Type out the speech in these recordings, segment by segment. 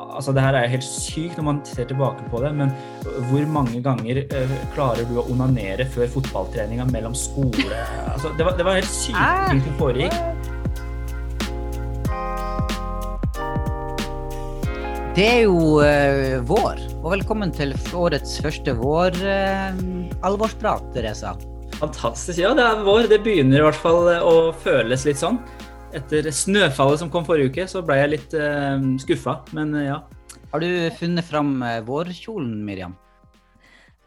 Altså, det her er helt sykt når man ser tilbake på det, men hvor mange ganger uh, klarer du å onanere før fotballtreninga mellom skole altså, det, var, det var helt syke ting som foregikk. Det er jo uh, vår, og velkommen til årets første vår-alvorsprat, uh, Teresa. Fantastisk. Ja, det er vår. Det begynner i hvert fall å føles litt sånn etter snøfallet som kom forrige uke, så ble jeg litt uh, eh, skuffa, men uh, ja. Har du funnet fram uh, vårkjolen, Miriam?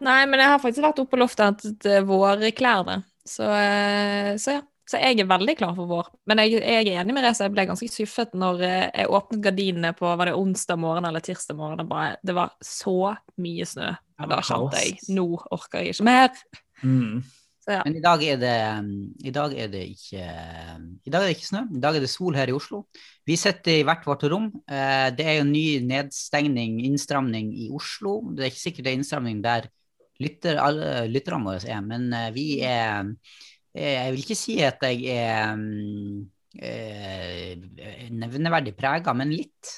Nei, men jeg har faktisk vært oppe på loftet til vårklærne, så, så ja. Så jeg er veldig klar for vår. Men jeg, jeg er enig med Reza, jeg ble ganske skuffet når jeg åpnet gardinene på var det onsdag morgen eller tirsdag morgen. Det, bare, det var så mye snø. Og da kjente jeg nå orker jeg ikke mer. Mm. Ja. Men i dag, det, i dag, er det, ikke I dag er det ikke snø. I dag er det sol her i Oslo. Vi sitter i hvert vårt rom. Eh, det er jo ny nedstengning, innstramning i Oslo. Det er ikke sikkert det er innstramning der lytter, alle lytterne våre er, men eh, vi er Jeg vil ikke si at jeg er eh, nevneverdig prega, men litt.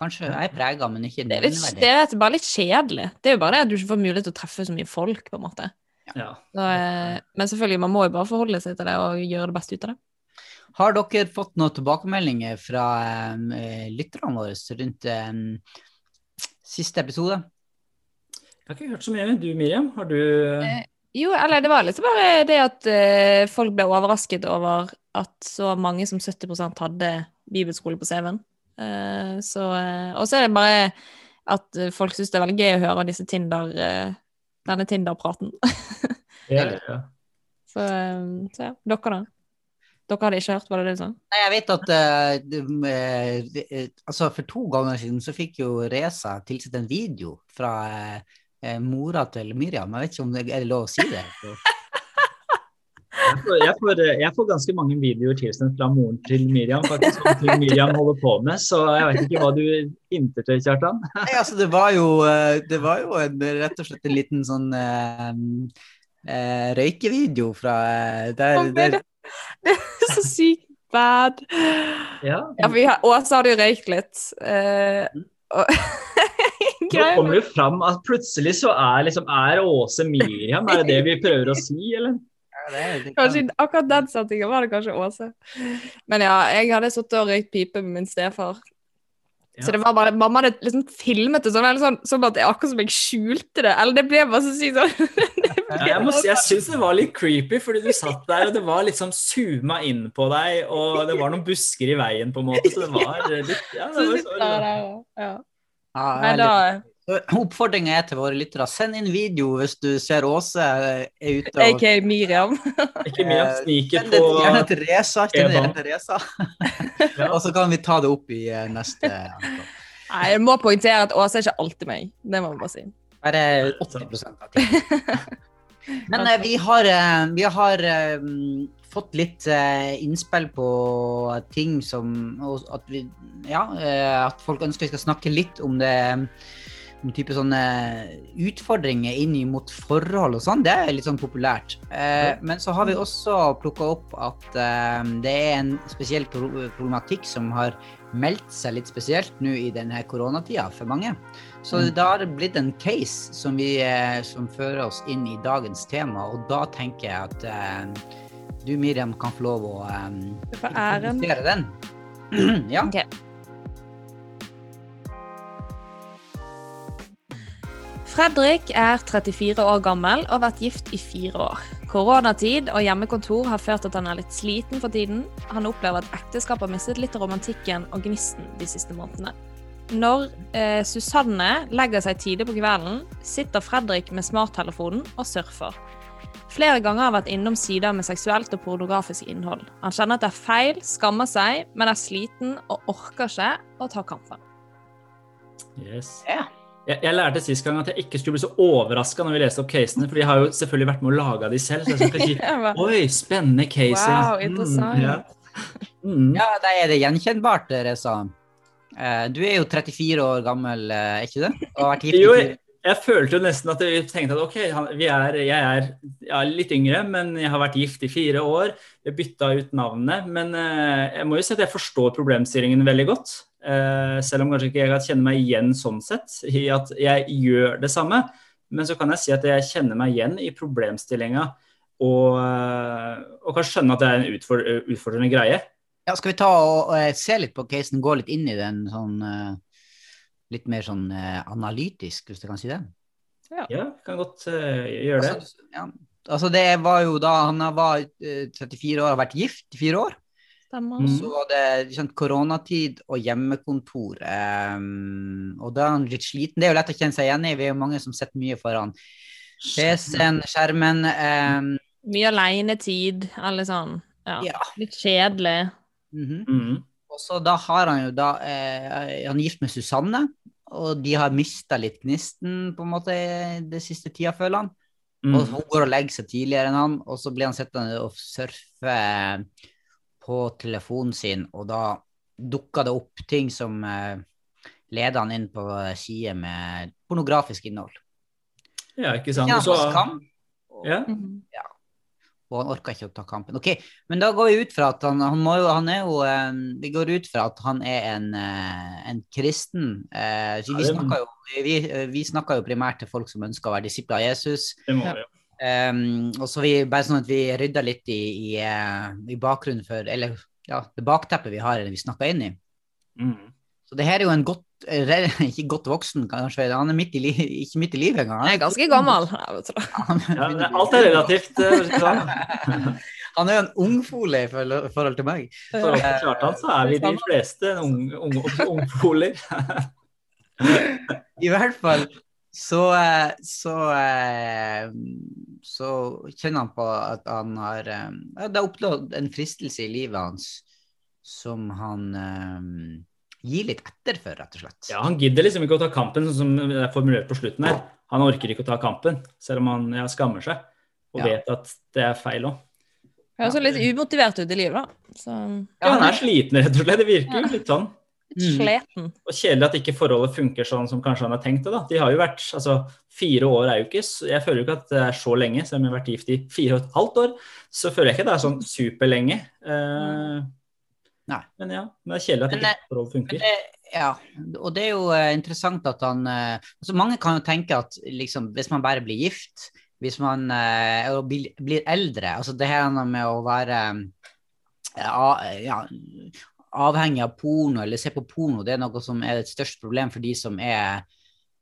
Kanskje jeg er prega, men ikke nevneverdig. Det er, det er bare litt kjedelig. Det er jo bare det at du ikke får mulighet til å treffe så mye folk, på en måte. Ja. Så, eh, men selvfølgelig, man må jo bare forholde seg til det og gjøre det beste ut av det. Har dere fått noen tilbakemeldinger fra eh, lytterne våre rundt eh, siste episode? Jeg har ikke hørt så mye. Du Miriam, har du eh, Jo, eller det var liksom bare det at eh, folk ble overrasket over at så mange som 70% hadde bibelskole på CV-en. Eh, så Og så er det bare at folk syns det er veldig gøy å høre disse Tinder denne Tinder-praten. ja, ja. Så, um, så, ja. Dere, da? Dere hadde ikke hørt, var det det du sa? Nei, jeg vet at uh, altså For to ganger siden så fikk jo Reza tilsett en video fra uh, mora til Miriam. Jeg vet ikke om det er lov å si det. Jeg får, jeg, får, jeg får, ganske mange videoer tilsendt fra moren til Miriam, faktisk, som Miriam holder på med, så jeg vet ikke hva du hinter til, Kjartan? Nei, altså, det var jo, eh, det var jo en, rett og slett en liten sånn eh, eh, røykevideo fra eh, der, der. Det er så sykt bad. Ja. ja for Åse hadde jo røykt litt. Eh, og Nå kommer det fram at plutselig så er, liksom, er Åse Miriam, er det det vi prøver å si, eller? Kanskje akkurat den settinga var det kanskje Åse. Men ja, jeg hadde sittet og røykt pipe med min stefar. Ja. Så det var bare, Mamma hadde liksom filmet det sånn, eller sånn, sånn at det er akkurat som jeg skjulte det. Eller det ble bare så sykt sånn. ja, jeg må jeg syns det var litt creepy, fordi du satt der, og det var liksom zooma inn på deg, og det var noen busker i veien, på en måte, så det var litt Ja, det var så, ja. Ja. Ja, Nei, da, Oppfordringa er til våre lyttere, send inn video hvis du ser Åse er ute. Og... AK Miriam. Ikke Miriam eh, sniker på Gjerne til Reza. Reza. Og så kan vi ta det opp i eh, neste Nei, Jeg må poengtere at Åse er ikke alltid meg. Det må vi bare si. Bare 80 av tiden. Men eh, vi har, eh, vi har eh, fått litt uh, innspill på ting som at, vi, ja, at folk ønsker vi skal snakke litt om det type sånne utfordringer inn mot forhold og sånn, det er litt sånn populært. Eh, men så har vi også plukka opp at eh, det er en spesiell problematikk som har meldt seg litt spesielt nå i denne koronatida for mange. Så mm. da har det blitt en case som, vi, eh, som fører oss inn i dagens tema, og da tenker jeg at eh, du Miriam kan få lov å um, introdusere den. ja. Okay. Fredrik er 34 år gammel og har vært gift i fire år. Koronatid og hjemmekontor har ført til at han er litt sliten for tiden. Han opplever at ekteskapet har mistet litt av romantikken og gnisten de siste månedene. Når eh, Susanne legger seg tidlig på kvelden, sitter Fredrik med smarttelefonen og surfer. Flere ganger har vært innom sider med seksuelt og pornografisk innhold. Han kjenner at det er feil, skammer seg, men er sliten og orker ikke å ta kampen. Yes. Yeah. Jeg, jeg, lærte sist gang at jeg ikke skulle bli så overraska når vi leste opp casene, for de har jo selvfølgelig vært med å lage de selv. Så jeg skal si Oi, spennende case. Wow, interessant. Mm, ja. Mm. ja, da er det gjenkjennbart, Reza. Uh, du er jo 34 år gammel, er ikke det? Og har vært gift jo, jeg, jeg følte jo nesten at jeg tenkte at ok, er, jeg er ja, litt yngre, men jeg har vært gift i fire år. Jeg bytta ut navnet. Men uh, jeg må jo si at jeg forstår problemstillingen veldig godt. Eh, selv om kanskje ikke jeg kan kjenne meg igjen sånn sett, i at jeg gjør det samme. Men så kan jeg si at jeg kjenner meg igjen i problemstillinga og, eh, og kan skjønne at det er en utfordrende greie. Ja, skal vi ta og, og se litt på casen, gå litt inn i den sånn uh, litt mer sånn uh, analytisk, hvis du kan si det? Ja, ja kan godt uh, gjøre det. Altså, ja, altså, det var jo da han var 34 år og har vært gift i fire år. Stemmer. Mm. Så var det liksom, koronatid og hjemmekontor. Um, og da er han litt sliten. Det er jo lett å kjenne seg igjen i. Vi er jo mange som sitter mye foran PC-en, skjermen. Um, mye alenetid, alle sånn. Ja. ja. Litt kjedelig. Mm -hmm. mm. Og så da har han jo da eh, Han er gift med Susanne, og de har mista litt gnisten på en måte det siste tida, føler han. Mm. Og hun går og legger seg tidligere enn han, og så blir han sittende og surfe på telefonen sin, og da dukka det opp ting som eh, leder han inn på sider med pornografisk innhold. Ja, ikke sant. Ja, så, skam, og, ja. ja. Og han orka ikke å ta kampen. Ok, Men da går vi ut fra at han, han, må jo, han er jo eh, Vi går ut fra at han er en, eh, en kristen. Eh, vi, snakker jo, vi, vi snakker jo primært til folk som ønsker å være disipler av Jesus. Det må vi, ja. Um, og så vi, bare sånn at vi rydder litt i, i, uh, i bakgrunnen for Eller ja, det bakteppet vi har, eller vi snakka inn i. Mm. Så det her er jo en godt Ikke godt voksen, kanskje. Han er midt i li, ikke midt i livet engang. Han er ganske gammel. Ja, alt er relativt. han er jo en ungfole i forhold til meg. For Kjartan så er vi de fleste ungfoler. I hvert fall så, eh, så, eh, så, kjenner han på at han har eh, Det har oppnådd en fristelse i livet hans som han um, gir litt etter for, rett og slett. Ja, Han gidder liksom ikke å ta kampen, sånn som det er formulert på slutten her. Han orker ikke å ta kampen, selv om han ja, skammer seg og ja. vet at det er feil òg. Høres ja, litt umotivert ut i livet, da. Så... Ja, han er sliten, rett og slett. Det virker jo litt sånn. Sleten. Mm. Og kjedelig at ikke forholdet funker sånn som kanskje han har tenkt det. da. De har jo vært, altså Fire år er jo ikke Jeg føler jo ikke at det er så lenge, selv om jeg har vært gift i fire og et halvt år. Så føler jeg ikke det er sånn superlenge. Uh, Nei. Men ja, det er kjedelig at men, ikke forholdet funker. Det, ja, og det er jo uh, interessant at han uh, altså Mange kan jo tenke at liksom, hvis man bare blir gift, hvis man blir, blir, eldre altså Det her med å være ja, ja, avhengig av porno eller se på porno, det er noe som er et størst problem for de som er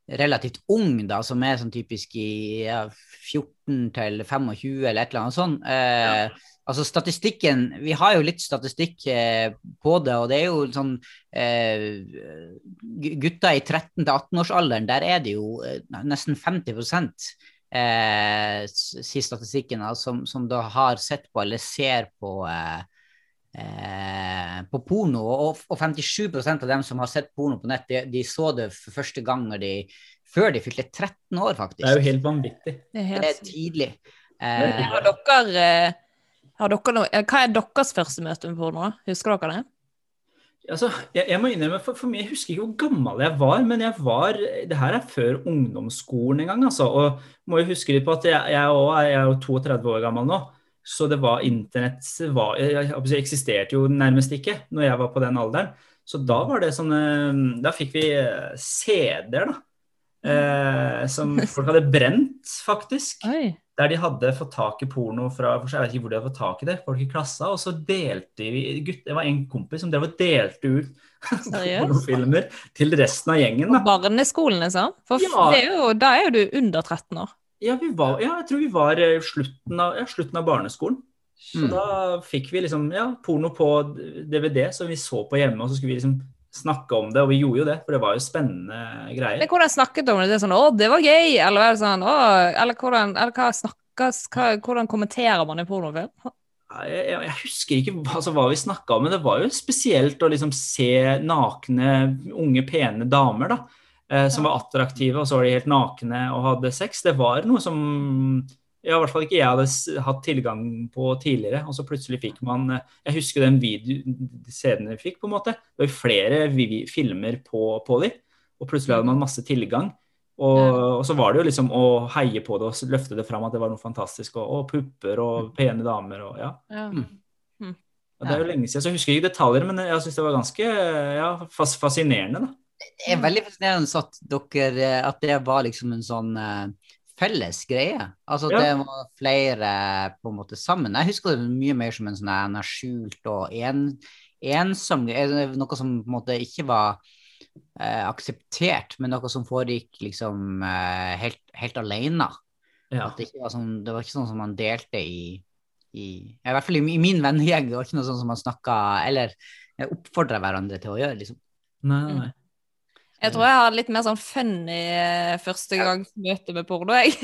relativt unge, da, som er sånn typisk i ja, 14 til 25 eller et eller annet sånt. Eh, ja. Altså statistikken, Vi har jo litt statistikk eh, på det, og det er jo sånn eh, Gutter i 13 18-årsalderen, der er det jo eh, nesten 50 eh, sier statistikken, da, som, som, da har sett på eller ser på eh, eh, på porno. Og, og 57% av dem som har sett porno på nett, de, de så det for første gang de, før de fylte 13 år, faktisk. Det er jo helt vanvittig. Det er, helt... det er tidlig. Eh, har dere, eh, har dere noe, eh, hva er deres første møte med porno? Husker dere det? Altså, jeg, jeg, må innrømme, for, for meg, Jeg husker ikke hvor gammel jeg var, men jeg var, det her er før ungdomsskolen en gang. altså, og må jo huske litt på at jeg, jeg, også, jeg er jo 32 år gammel nå. Så det var internett var, eksisterte jo nærmest ikke når jeg var på den alderen. Så da var det sånn Da fikk vi eh, CD-er, da. Eh, som folk hadde brent, faktisk. Oi. Der de hadde fått tak i porno fra Jeg vet ikke hvor de hadde fått tak i det. Folk i klassa. Og så delte vi gutt, Det var en kompis som drev og delte ut pornofilmer til resten av gjengen. da. På barneskolen, liksom? For ja. er jo, da er jo du under 13 år. Ja, var, ja, jeg tror vi var eh, slutten av, ja, slutten av barneskolen. Så mm. da fikk vi liksom ja, porno på DVD som vi så på hjemme, og så skulle vi liksom snakke om det, og vi gjorde jo det, for det var jo spennende greier. Men hvordan snakket om det? det sånn 'Å, det var gøy', eller var sånn eller hvordan, eller hva snakkes, hva, hvordan kommenterer man i pornofilm? Jeg, jeg, jeg, husker ikke altså, hva vi snakka om, men det var jo spesielt å liksom se nakne, unge, pene damer, da eh, som var attraktive, og så var de helt nakne og hadde sex. Det var noe som ja, i hvert fall ikke jeg hadde hatt tilgang på tidligere. Og så plutselig fikk man eh, Jeg husker den CD-en vi fikk, på en måte. Det var flere filmer på, på de, og plutselig hadde man masse tilgang. Og, og, så var det jo liksom å heie på det og løfte det fram at det var noe fantastisk. Og, og pupper og pene damer og ja. ja. Mm. Det er jo lenge siden, så jeg husker ikke detaljer, men jeg syns det var ganske ja, fascinerende. da. Det er veldig fascinerende at, dere, at det var liksom en sånn uh, felles greie. Altså ja. det var flere på en måte sammen. Jeg husker det mye mer som en sånn skjult og en, ensom Noe som på en måte ikke var uh, akseptert, men noe som foregikk liksom uh, helt, helt alene. Ja. Det, var sånn, det, var ikke sånn som man delte i, i, I hvert fall i, i min vennegjeng. Det var ikke noe sånn som man snakka eller oppfordra hverandre til å gjøre. liksom. Nei, nei. Jeg tror jeg har litt mer sånn funny eh, første gangs møte med porno, jeg.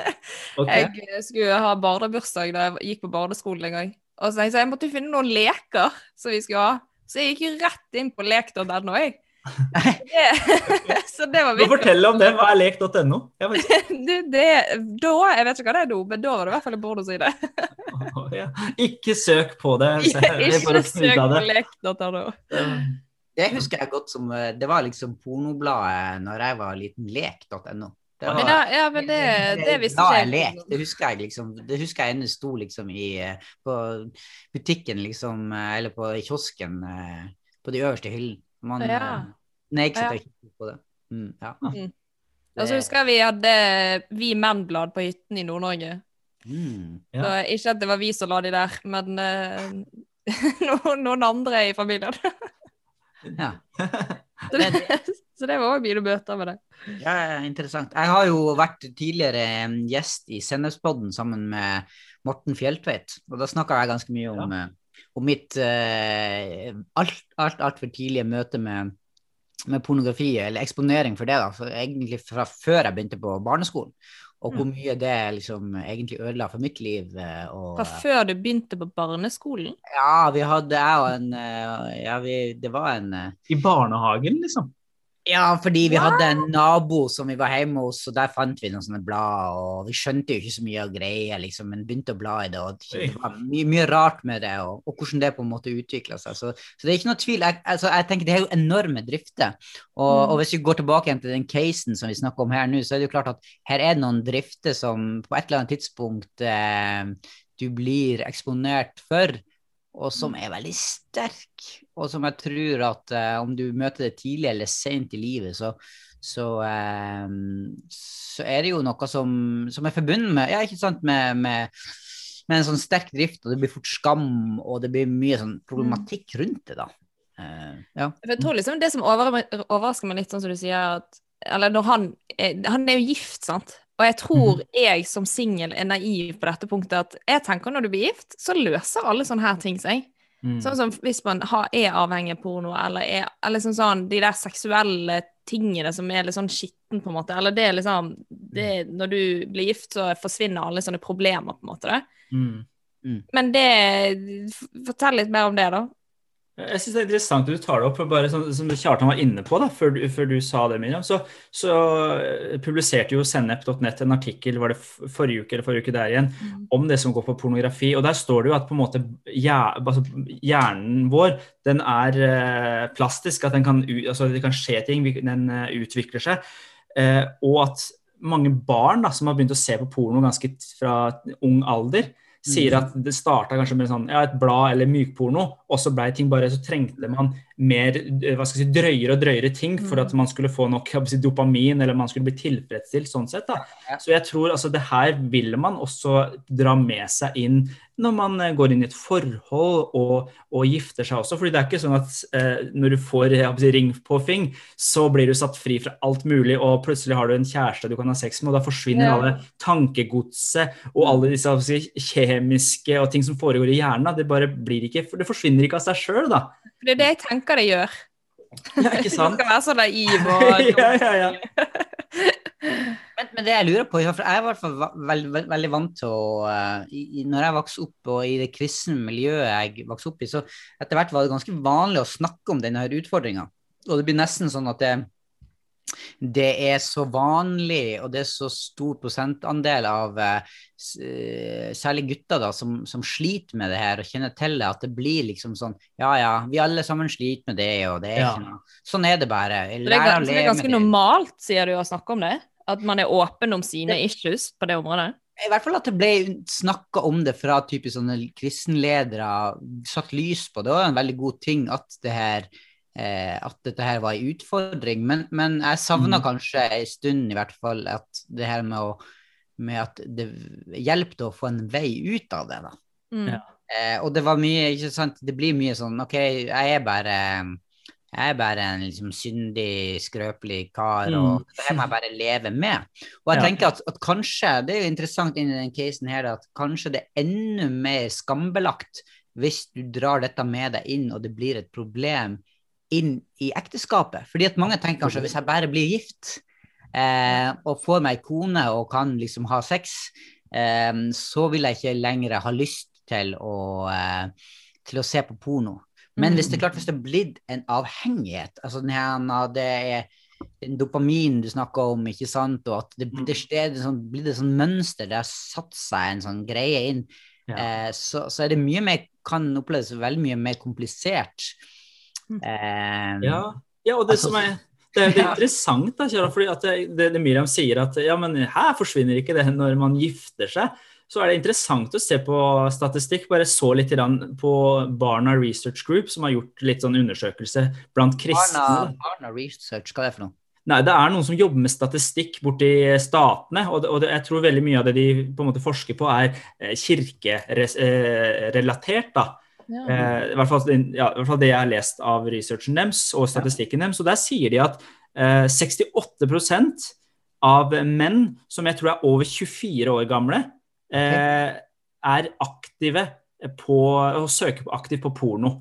okay. Jeg skulle ha barnebursdag da jeg gikk på barneskolen en gang. Og så tenkte jeg jeg måtte finne noen leker som vi skulle ha. Så jeg gikk rett inn på lek.no, jeg. så det var viktig. Fortell om det. Hva er lek.no? det, det, da, jeg vet ikke hva det er nå, men da var det i hvert fall en pornoside. oh, ja. Ikke søk på det. ikke søk på lek.no. Det husker jeg godt som eh, Det var liksom pornobladet når jeg var liten. Lek.no. Ja, ja, men det, det visste ikke jeg. Lek, det husker jeg liksom. Det husker jeg ennå sto liksom i eh, På butikken, liksom, eh, eller på kiosken, på de øverste hyllene. Man ja. snek seg til å på det. Mm, ja. Mm. Og så husker jeg vi hadde Vi Menn-blad på hytten i Nord-Norge. Mm, ja. Så ikke at det var vi som la de der, men uh, noen andre i familien. Ja. så, det, så det var òg mine møter med det. Ja, interessant. Jeg har jo vært tidligere gjest i Sennepspodden sammen med Morten Fjeltveit, og da snakka jeg ganske mye om, ja. Eh, om mitt uh, alt, alt, altfor tidlige møte med, med pornografi, eller eksponering for det, da, for egentlig fra før jeg begynte på barneskolen og hvor mm. mye det liksom egentlig ødela for mitt liv. Eh, og, Fra før du begynte på barneskolen? Ja, vi hadde jeg og en eh, Ja, vi, det var en eh, I barnehagen, liksom? Ja, fordi vi hadde en nabo som vi var hjemme hos, og der fant vi noen sånne blad. Og vi skjønte jo ikke så mye av greia, liksom, men begynte å bla i det. Og det var mye, mye rart med det, og, og, hvordan det på en måte utvikla seg. Så, så, det er ikke noe tvil. Jeg, altså, jeg tenker Det er jo enorme drifter. Og, mm. og, hvis vi går tilbake igjen til den casen som vi snakker om her nå, så er det jo klart at her er det noen drifter som på et eller annet tidspunkt eh, du blir eksponert for og som er veldig sterk, og som jeg tror at uh, om du møter det tidlig eller sent i livet, så, så, uh, så, er det jo noe som, som er forbundet med, ja, sant, med, med, med, en sånn sterk drift, og det blir fort skam, og det blir mye sånn problematikk rundt det, da. Uh, ja. Jeg tror liksom det som overrasker meg litt, sånn som du sier, at eller når han, han er jo gift, sant? Og jeg tror mhm. jeg som singel er naiv på dette punktet, at jeg tenker når du blir gift, så løser alle sånne her ting seg. Mm. Sånn som hvis man har, er avhengig av porno, eller er eller sånn, sånn, de der seksuelle tingene som er litt sånn skitten, på en måte. Eller det er liksom det, Når du blir gift, så forsvinner alle sånne problemer, på en måte. Mm. Mm. Men det Fortell litt mer om det, da. Jeg synes det er interessant at du tar det opp. bare Som, som Kjartan var inne på da, før, før du sa det, Miriam, så, så eh, publiserte jo Sennep.net en artikkel var det forrige uke eller forrige uke der igjen, mm. om det som går på pornografi. og Der står det jo at på en måte altså, hjernen vår den er uh, plastisk, at den kan, altså, det kan skje ting, den uh, utvikler seg. Og at mange barn da, som har begynt å se på porno ganske fra ung alder, sier at det starta kanskje med sånn, ja, et blad eller mykporno, og så ble ting bare Så trengte man mer eh, hva skal jeg si, drøyere og drøyere ting for at man skulle få nok si, dopamin, eller man skulle bli tilfredsstilt sånn sett. da. Så jeg tror altså det her vil man også dra med seg inn når man eh, går inn i et forhold og, og gifter seg også. fordi det er ikke sånn at eh, når du får si, fing, så blir du satt fri fra alt mulig, og plutselig har du en kjæreste du kan ha sex med, og da forsvinner ja. alle tankegodset og alle disse si, kjemiske og ting som foregår i hjernen. Det bare blir ikke, det forsvinner ikke av seg sjøl, da. Det er det jeg tenker det gjør. Ja, ikke sant? Du skal være så naiv og ja, ja, ja. men, men, det jeg lurer på, for jeg er i hvert fall veld, veld, veldig vant til å uh, i, Når jeg vokste opp, og i det kristne miljøet jeg vokste opp i, så etter hvert var det ganske vanlig å snakke om denne utfordringa. Og det blir nesten sånn at det, det er så vanlig, og det er så stor prosentandel av uh, særlig gutter da, som, som, sliter med det her og kjenner til det, at det blir liksom sånn Ja ja, vi alle sammen sliter med det, og det er ja. ikke noe Sånn er det bare. det er, det er ganske normalt, sier du, å snakke om det? At man er åpen om sine issues på det området? I hvert fall at det ble snakka om det fra typisk sånne kristenledere, satt lys på. Det var en veldig god ting at det her eh, at dette her var en utfordring. Men, men jeg savna mm. kanskje en stund i hvert fall at det her med, å, med at det hjelpte å få en vei ut av det. da. Mm. Eh, og det var mye, ikke sant, det blir mye sånn OK, jeg er bare jeg er bare en liksom syndig, skrøpelig kar, mm. og det må jeg bare leve med. Og jeg ja. tenker at, at, kanskje, det er jo interessant inni den casen her, at kanskje det er enda mer skambelagt hvis du drar dette med deg inn, og det blir et problem inn i ekteskapet. Fordi at mange tenker kanskje hvis jeg bare blir gift eh, og får meg kone og kan liksom ha sex, eh, så vil jeg ikke lenger ha lyst til å, eh, til å se på porno. Men hvis det er mm. klart hvis det er blitt en avhengighet, altså det er dopamin du snakker om, ikke sant, og at det, mm. det, det sånn, blir det sånn mønster, det har satt seg en sånn greie inn, ja. eh, så, så, er det mye mer, kan oppleves veldig mye mer komplisert. Eh, ja. ja. og det altså, som er det er, det er interessant, da, Kjell, fordi det, det, det Miriam sier at ja, men her forsvinner ikke det når man gifter seg så er det interessant å se på statistikk. Bare så litt på Barna Research Group, som har gjort litt sånn undersøkelse blant kristne. Barna, Barna Research, hva er det for noe? Nei, Det er noen som jobber med statistikk borti statene. Og, og jeg tror veldig mye av det de på en måte forsker på, er eh, kirkerelatert. da. Ja. Eh, i, hvert fall, ja, I hvert fall det jeg har lest av researchen deres og statistikken deres. Og der sier de at eh, 68% av menn som jeg tror er over 24 år gamle, eh, er aktive på og søker aktivt på porno.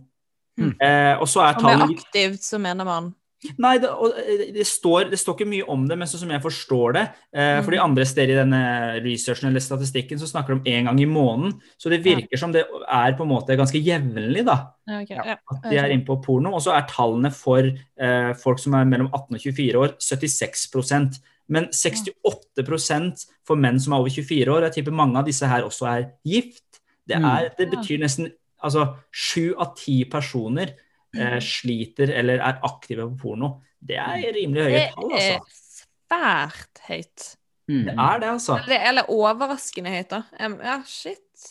Mm. Eh, og så er tallet Med aktivt så mener man? Nei, det, og, det, står, det, står, ikke mye om det, men sånn som jeg forstår det eh, mm. For de andre steder i denne researchen eller statistikken så snakker de om én gang i måneden. Så det virker ja. som det er på en måte ganske jevnlig da, okay, ja. at de er inne på porno. Og så er tallene for eh, folk som er mellom 18 og 24 år, 76% men 68% for menn som er over 24 år. Jeg tipper mange av disse her også er gift. Det, mm. er, det betyr nesten altså sju av ti personer eh, mm. sliter eller er aktive på porno. Det er rimelig høye tall, altså. Det er svært høyt. Mm. Det er det, altså. Eller, eller overraskende høyt, da. Ja, shit.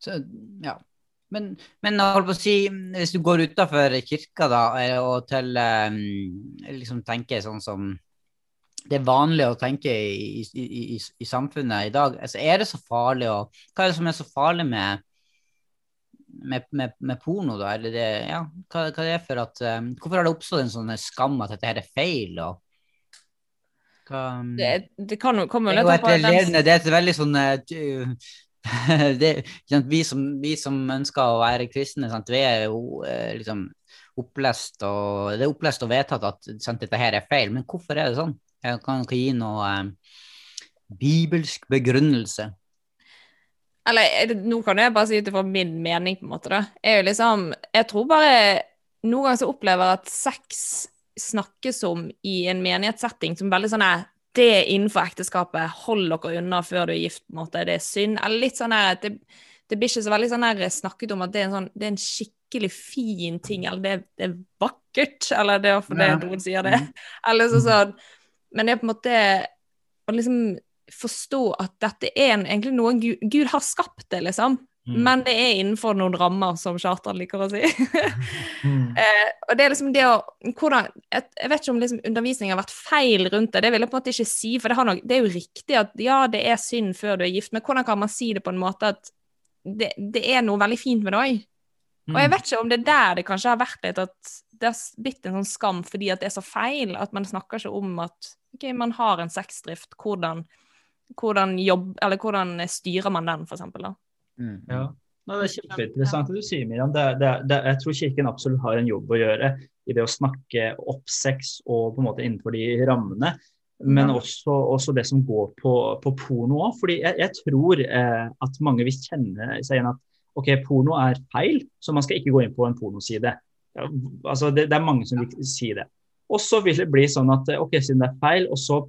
Så, ja. Men, men holdt på å si, hvis du går utafor kirka da, eh, og til liksom tenker sånn som det er vanlig å tenke i, i, i, i samfunnet i dag. Altså, er det så farlig å Hva er det som er så farlig med, med, med, med porno, da? Eller det, ja, hva, hva er for at um, Hvorfor har det oppstått en sånn skam at dette her er feil? og hva, um, det, det kan jo komme litt an på Det er et veldig sånn uh, det, vi, som, vi, som, ønsker å være kristne, sant? vi er jo uh, liksom opplest og, det er opplest og vedtatt at sant, dette her er feil, men hvorfor er det sånn? Jeg kan ikke gi noe uh, bibelsk begrunnelse. Eller nå kan jeg bare si ut ifra min mening, på en måte, da. Er jo liksom Jeg tror bare Noen ganger så opplever jeg at sex snakkes om i en menighetssetting som veldig sånn er det er innenfor ekteskapet, hold dere unna før du er gift, på en måte, det er synd. Eller litt sånn her det, det blir ikke så veldig sånn her snakket om at det er en, sånn, det er en skikkelig fin ting, eller det, det er vakkert, eller det er for det noen sier det. Mm. Eller så, sånn men det er på en måte å liksom forstå at dette er en, egentlig noe Gud, Gud, har skapt det, liksom. Mm. Men det er innenfor noen rammer, som Kjartan liker å si. mm. eh, og det er liksom det å hvordan, jeg, jeg, vet ikke om liksom undervisningen har vært feil rundt det, det vil jeg på en måte ikke si. For det, nok, det, er jo riktig at ja, det er synd før du er gift, men hvordan kan man si det på en måte at det, det er noe veldig fint med det òg? Mm. Og jeg vet ikke om det er der det kanskje har vært litt at det har blitt en sånn skam fordi at det er så feil, at man snakker ikke om at ok, man har en sexdrift, hvordan, hvordan, jobb, eller hvordan styrer man den, f.eks. Mm. Ja. No, det er kjempeinteressant det du sier, Miriam. Det, det, det, jeg tror Kirken absolutt har en jobb å gjøre i det å snakke opp sex og på en måte innenfor de rammene. Men også, også det som går på, på porno òg. Fordi jeg, jeg tror eh, at mange vil kjenne seg igjen at ok, porno er feil, så man skal ikke gå inn på en pornoside. Ja, altså det, det, er mange som vil si det. Og så vil det bli sånn at ok, siden det er feil, og så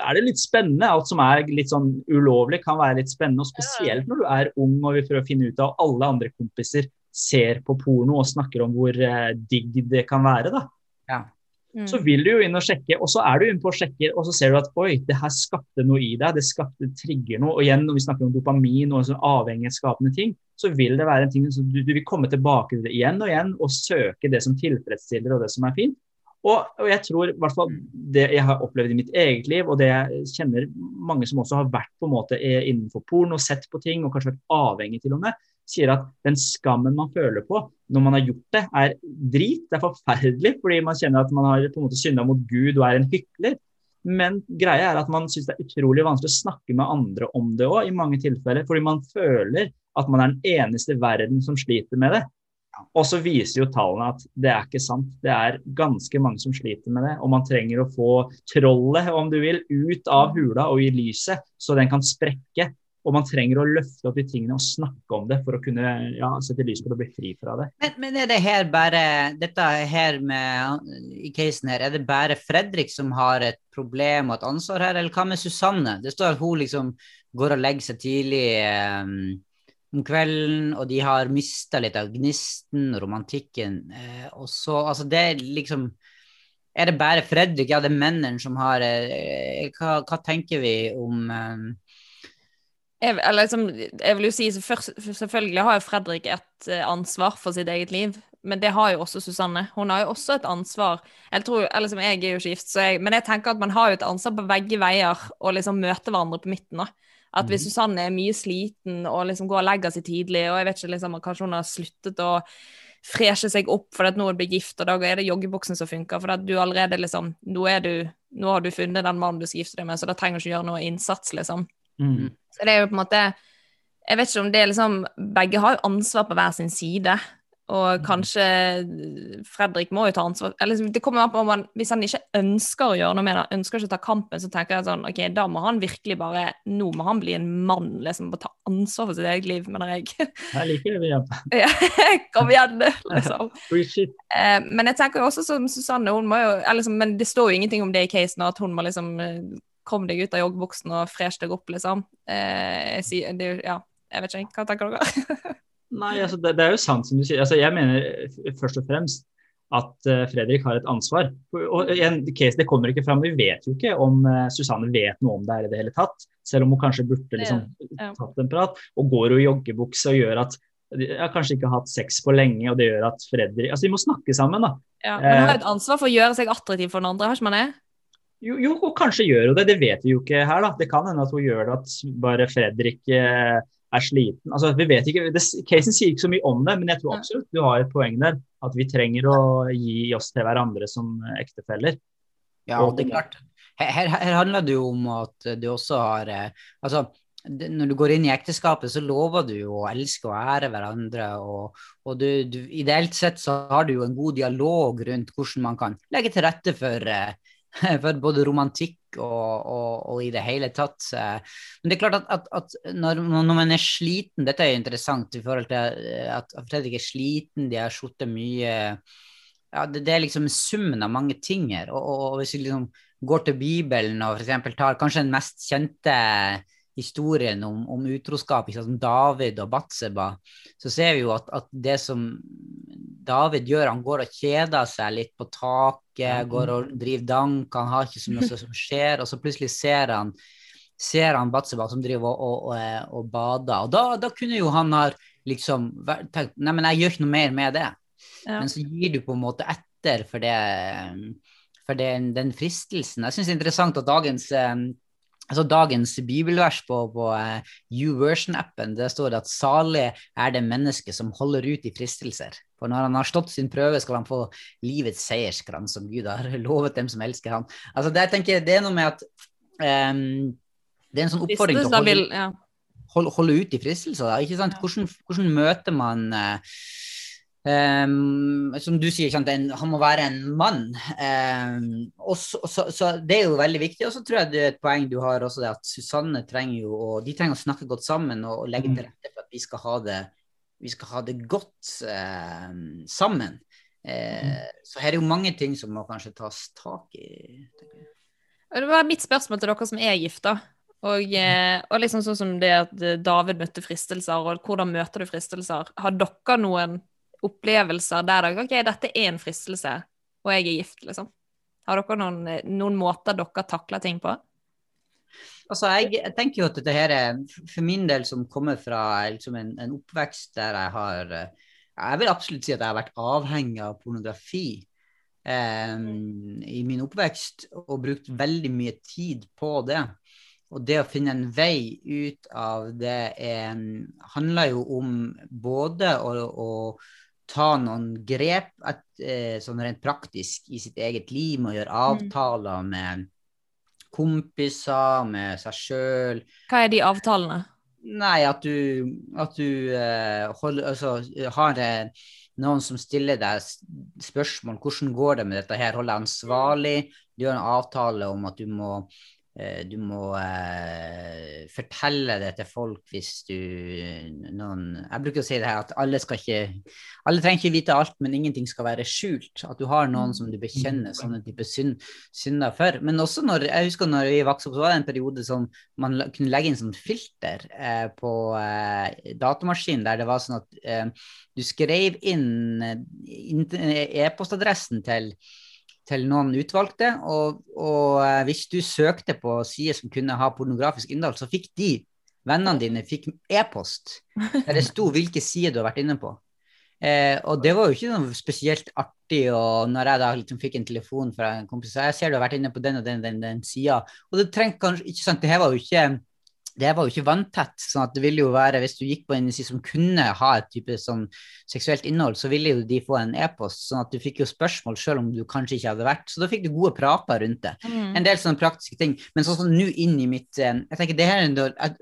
er det litt spennende. Alt som er litt sånn ulovlig kan være litt spennende, og spesielt når du er ung og vil prøve å finne ut av alle andre kompiser ser på porno og snakker om hvor eh, digg det kan være. da. Ja. mm. så vil du jo inn og sjekke, og så er du inne på å sjekke, og så ser du at oi, det her skapte noe i deg, det skapte trigger noe. Og igjen, når vi snakker om dopamin og sånn avhengighetsskapende ting, så vil det være en ting som du, du, vil komme tilbake til det igjen og igjen og søke det som tilfredsstiller og det som er fint. Og, og jeg tror i hvert fall det jeg har opplevd i mitt eget liv, og det jeg kjenner mange som også har vært på en måte innenfor porno, sett på ting og kanskje vært avhengig til og med, sier at den skammen man føler på når man har gjort det, er drit. Det er forferdelig fordi man kjenner at man har på en måte synda mot Gud og er en hykler. Men greia er at man syns det er utrolig vanskelig å snakke med andre om det òg, i mange tilfeller. Fordi man føler at man er den eneste i verden som sliter med det. Og så viser jo tallene at det er ikke sant. Det er ganske mange som sliter med det. Og man trenger å få trollet, om du vil, ut av hula og i lyset, så den kan sprekke. Og man trenger å løfte opp de tingene og snakke om det for å kunne ja, sette lys på det og bli fri fra det. Men, men, er det her bare dette her med i casen her, er det bare Fredrik som har et problem og et ansvar her, eller hva med Susanne? Det står at hun liksom går og legger seg tidlig um, om kvelden, og de har mista litt av gnisten og romantikken. Eh, og så, altså det er liksom Er det bare Fredrik, ja, det er mennene som har eh, hva, hva, tenker vi om eh, jeg, liksom, jeg, vil jo si Selvfølgelig har jo Fredrik et eh, ansvar for sitt eget liv, men det har jo også Susanne. Hun har jo også et ansvar. Jeg tror, liksom, jeg er jo ikke gift, jeg, men jeg tenker at man har jo et ansvar på begge veier å liksom møte hverandre på midten. Da. At hvis mhm. Susanne er mye sliten og liksom går og legger seg tidlig, og jeg vet ikke, liksom, kanskje hun har sluttet å freshe seg opp fordi nå blir gift, og da er det joggebuksen som funker. For at du allerede liksom Nå, du, nå har du funnet den mannen du skal gifte deg med, så da trenger du ikke gjøre noe innsats, liksom. Mm. Så det er jo på en måte Jeg vet ikke om det er liksom Begge har jo ansvar på hver sin side. Og mm. kanskje Fredrik må jo ta ansvar eller det kommer an på om han, Hvis han ikke ønsker å gjøre noe med det, ønsker ikke å ta kampen, så tenker jeg sånn OK, da må han virkelig bare Nå må han bli en mann, liksom, og ta ansvar for sitt eget liv, mener jeg. Jeg liker det, Jan. ja, kom igjen, liksom. Eh, men jeg tenker jo også som Susanne, hun må jo liksom, Men det står jo ingenting om det i casen, at hun må liksom eh, Kom deg ut av joggebuksen og fresh deg opp, liksom. Eh, jeg, sier, det, ja, jeg vet ikke, hva tenker dere? Nei, altså det, det, er jo sant som du sier. Altså, jeg mener først og fremst at uh, Fredrik har et ansvar. Og en case, Det kommer ikke fram. Vi vet jo ikke om uh, Susanne vet noe om det her i det hele tatt. Selv om hun kanskje burde liksom, ja, ja. tatt en prat. Og går jo i joggebukse og gjør at de har kanskje ikke hatt sex på lenge, og det gjør at Fredrik Altså, de må snakke sammen, da. Ja, men hun har et ansvar for å gjøre seg attraktiv for den andre, har ikke man det? Jo, jo, og kanskje gjør hun det. Det vet vi jo ikke her, da. Det kan hende at hun gjør det at bare Fredrik eh, er sliten. Altså, vi vet ikke, det, Casen sier ikke så mye om det, men jeg tror absolutt du har et poeng der. At vi trenger å gi oss til hverandre som ektefeller. Ja, det er klart. Her, her, her handler det jo om at du også har eh, altså, når du går inn i ekteskapet, så lover du jo å elske og ære hverandre. Og, og du, du, ideelt sett så har du jo en god dialog rundt hvordan man kan legge til rette for, eh, for både romantikk og, og, og, i det hele tatt. Men det er klart at, at, at når, når, man er sliten Dette er jo interessant i forhold til eh, at Fredrik er sliten, de har sittet mye ja, det, det, er liksom summen av mange ting her. Og, og hvis vi liksom går til Bibelen og f.eks. tar kanskje den mest kjente historien om, om utroskap, som David og Batseba, så ser vi jo at, at, det som David gjør, han går og kjeder seg litt på taket, går og driver dank, han har ikke så mye som skjer, og så plutselig ser han ser han Batseba som driver og, og, og, og bader. Og da, da, kunne jo han ha liksom tenkt Nei, men jeg gjør ikke noe mer med det. Ja. Men så gir du på en måte etter for det for den, den fristelsen. Jeg syns det er interessant at dagens eh, altså dagens bibelvers på, på eh, YouVersion-appen, det står at salig er det mennesket som holder ut i fristelser. For når han har stått sin prøve, skal han få livets seierskrans som Gud har lovet dem som elsker ham. Altså det, jeg tenker, det er noe med at um, det er en sånn oppfordring til å holde, holde, holde ut i fristelser. Hvordan, hvordan, møter man uh, Um, som du sier, en, han må være en mann. Um, og så, så, så, Det er jo veldig viktig. Og så tror jeg det er et poeng du har også, det at Susanne trenger jo og de trenger å snakke godt sammen og, og legge til mm. rette for at vi skal ha det, skal ha det godt uh, sammen. Uh, så her er jo mange ting som må kanskje tas tak i. Det var mitt spørsmål til dere som er gifta. Og, eh, og, liksom sånn som det at David møtte fristelser, og hvordan møter du fristelser? Har dere noen opplevelser der dere OK, dette er en fristelse, og jeg er gift, liksom? Har dere noen, noen måter dere takler ting på? Altså, jeg, tenker jo at dette her er, for min del som kommer fra liksom en, en, oppvekst der jeg har Jeg vil absolutt si at jeg har vært avhengig av pornografi eh, i min oppvekst, og brukt veldig mye tid på det. Og det å finne en vei ut av det er, handler jo om både å, å ta noen grep at, eh, sånn rent praktisk i sitt eget liv, med å gjøre mm. avtaler med kompiser, med seg sjøl. Hva er de avtalene? Nei, at du, at du eh, holder, altså, har eh, noen som stiller deg spørsmål. Hvordan går det med dette her? holder deg ansvarlig. Du gjør en avtale om at du må du må eh, fortelle det til folk hvis du noen Jeg bruker å si det her at alle skal ikke Alle trenger ikke vite alt, men ingenting skal være skjult. At du har noen som du bekjenner sånne type synd, synder for. Men også når Jeg husker når vi vokste opp, så var det en periode som man kunne legge inn sånn filter eh, på eh, datamaskinen, der det var sånn at eh, du skrev inn eh, e-postadressen til til noen utvalgte. Og, og eh, hvis du søkte på sider som kunne ha pornografisk innhold, så fikk de, vennene dine, fikk e-post der det sto hvilke sider du har vært inne på. Eh, og det var jo ikke noe spesielt artig og når jeg da liksom fikk en telefon fra en kompis så jeg ser du har vært inne på den og den, den, den sida. Og det trengte kanskje ikke sant, det her var jo ikke det var jo ikke vanntett. sånn at det ville jo være, Hvis du gikk på en side som kunne ha et type sånn seksuelt innhold, så ville jo de få en e-post. sånn at du fikk jo spørsmål selv om du kanskje ikke hadde vært. Så da fikk du gode prater rundt det. Mm. En del sånne praktiske ting. Men sånn som nå inn i mitt eh, jeg tenker det her,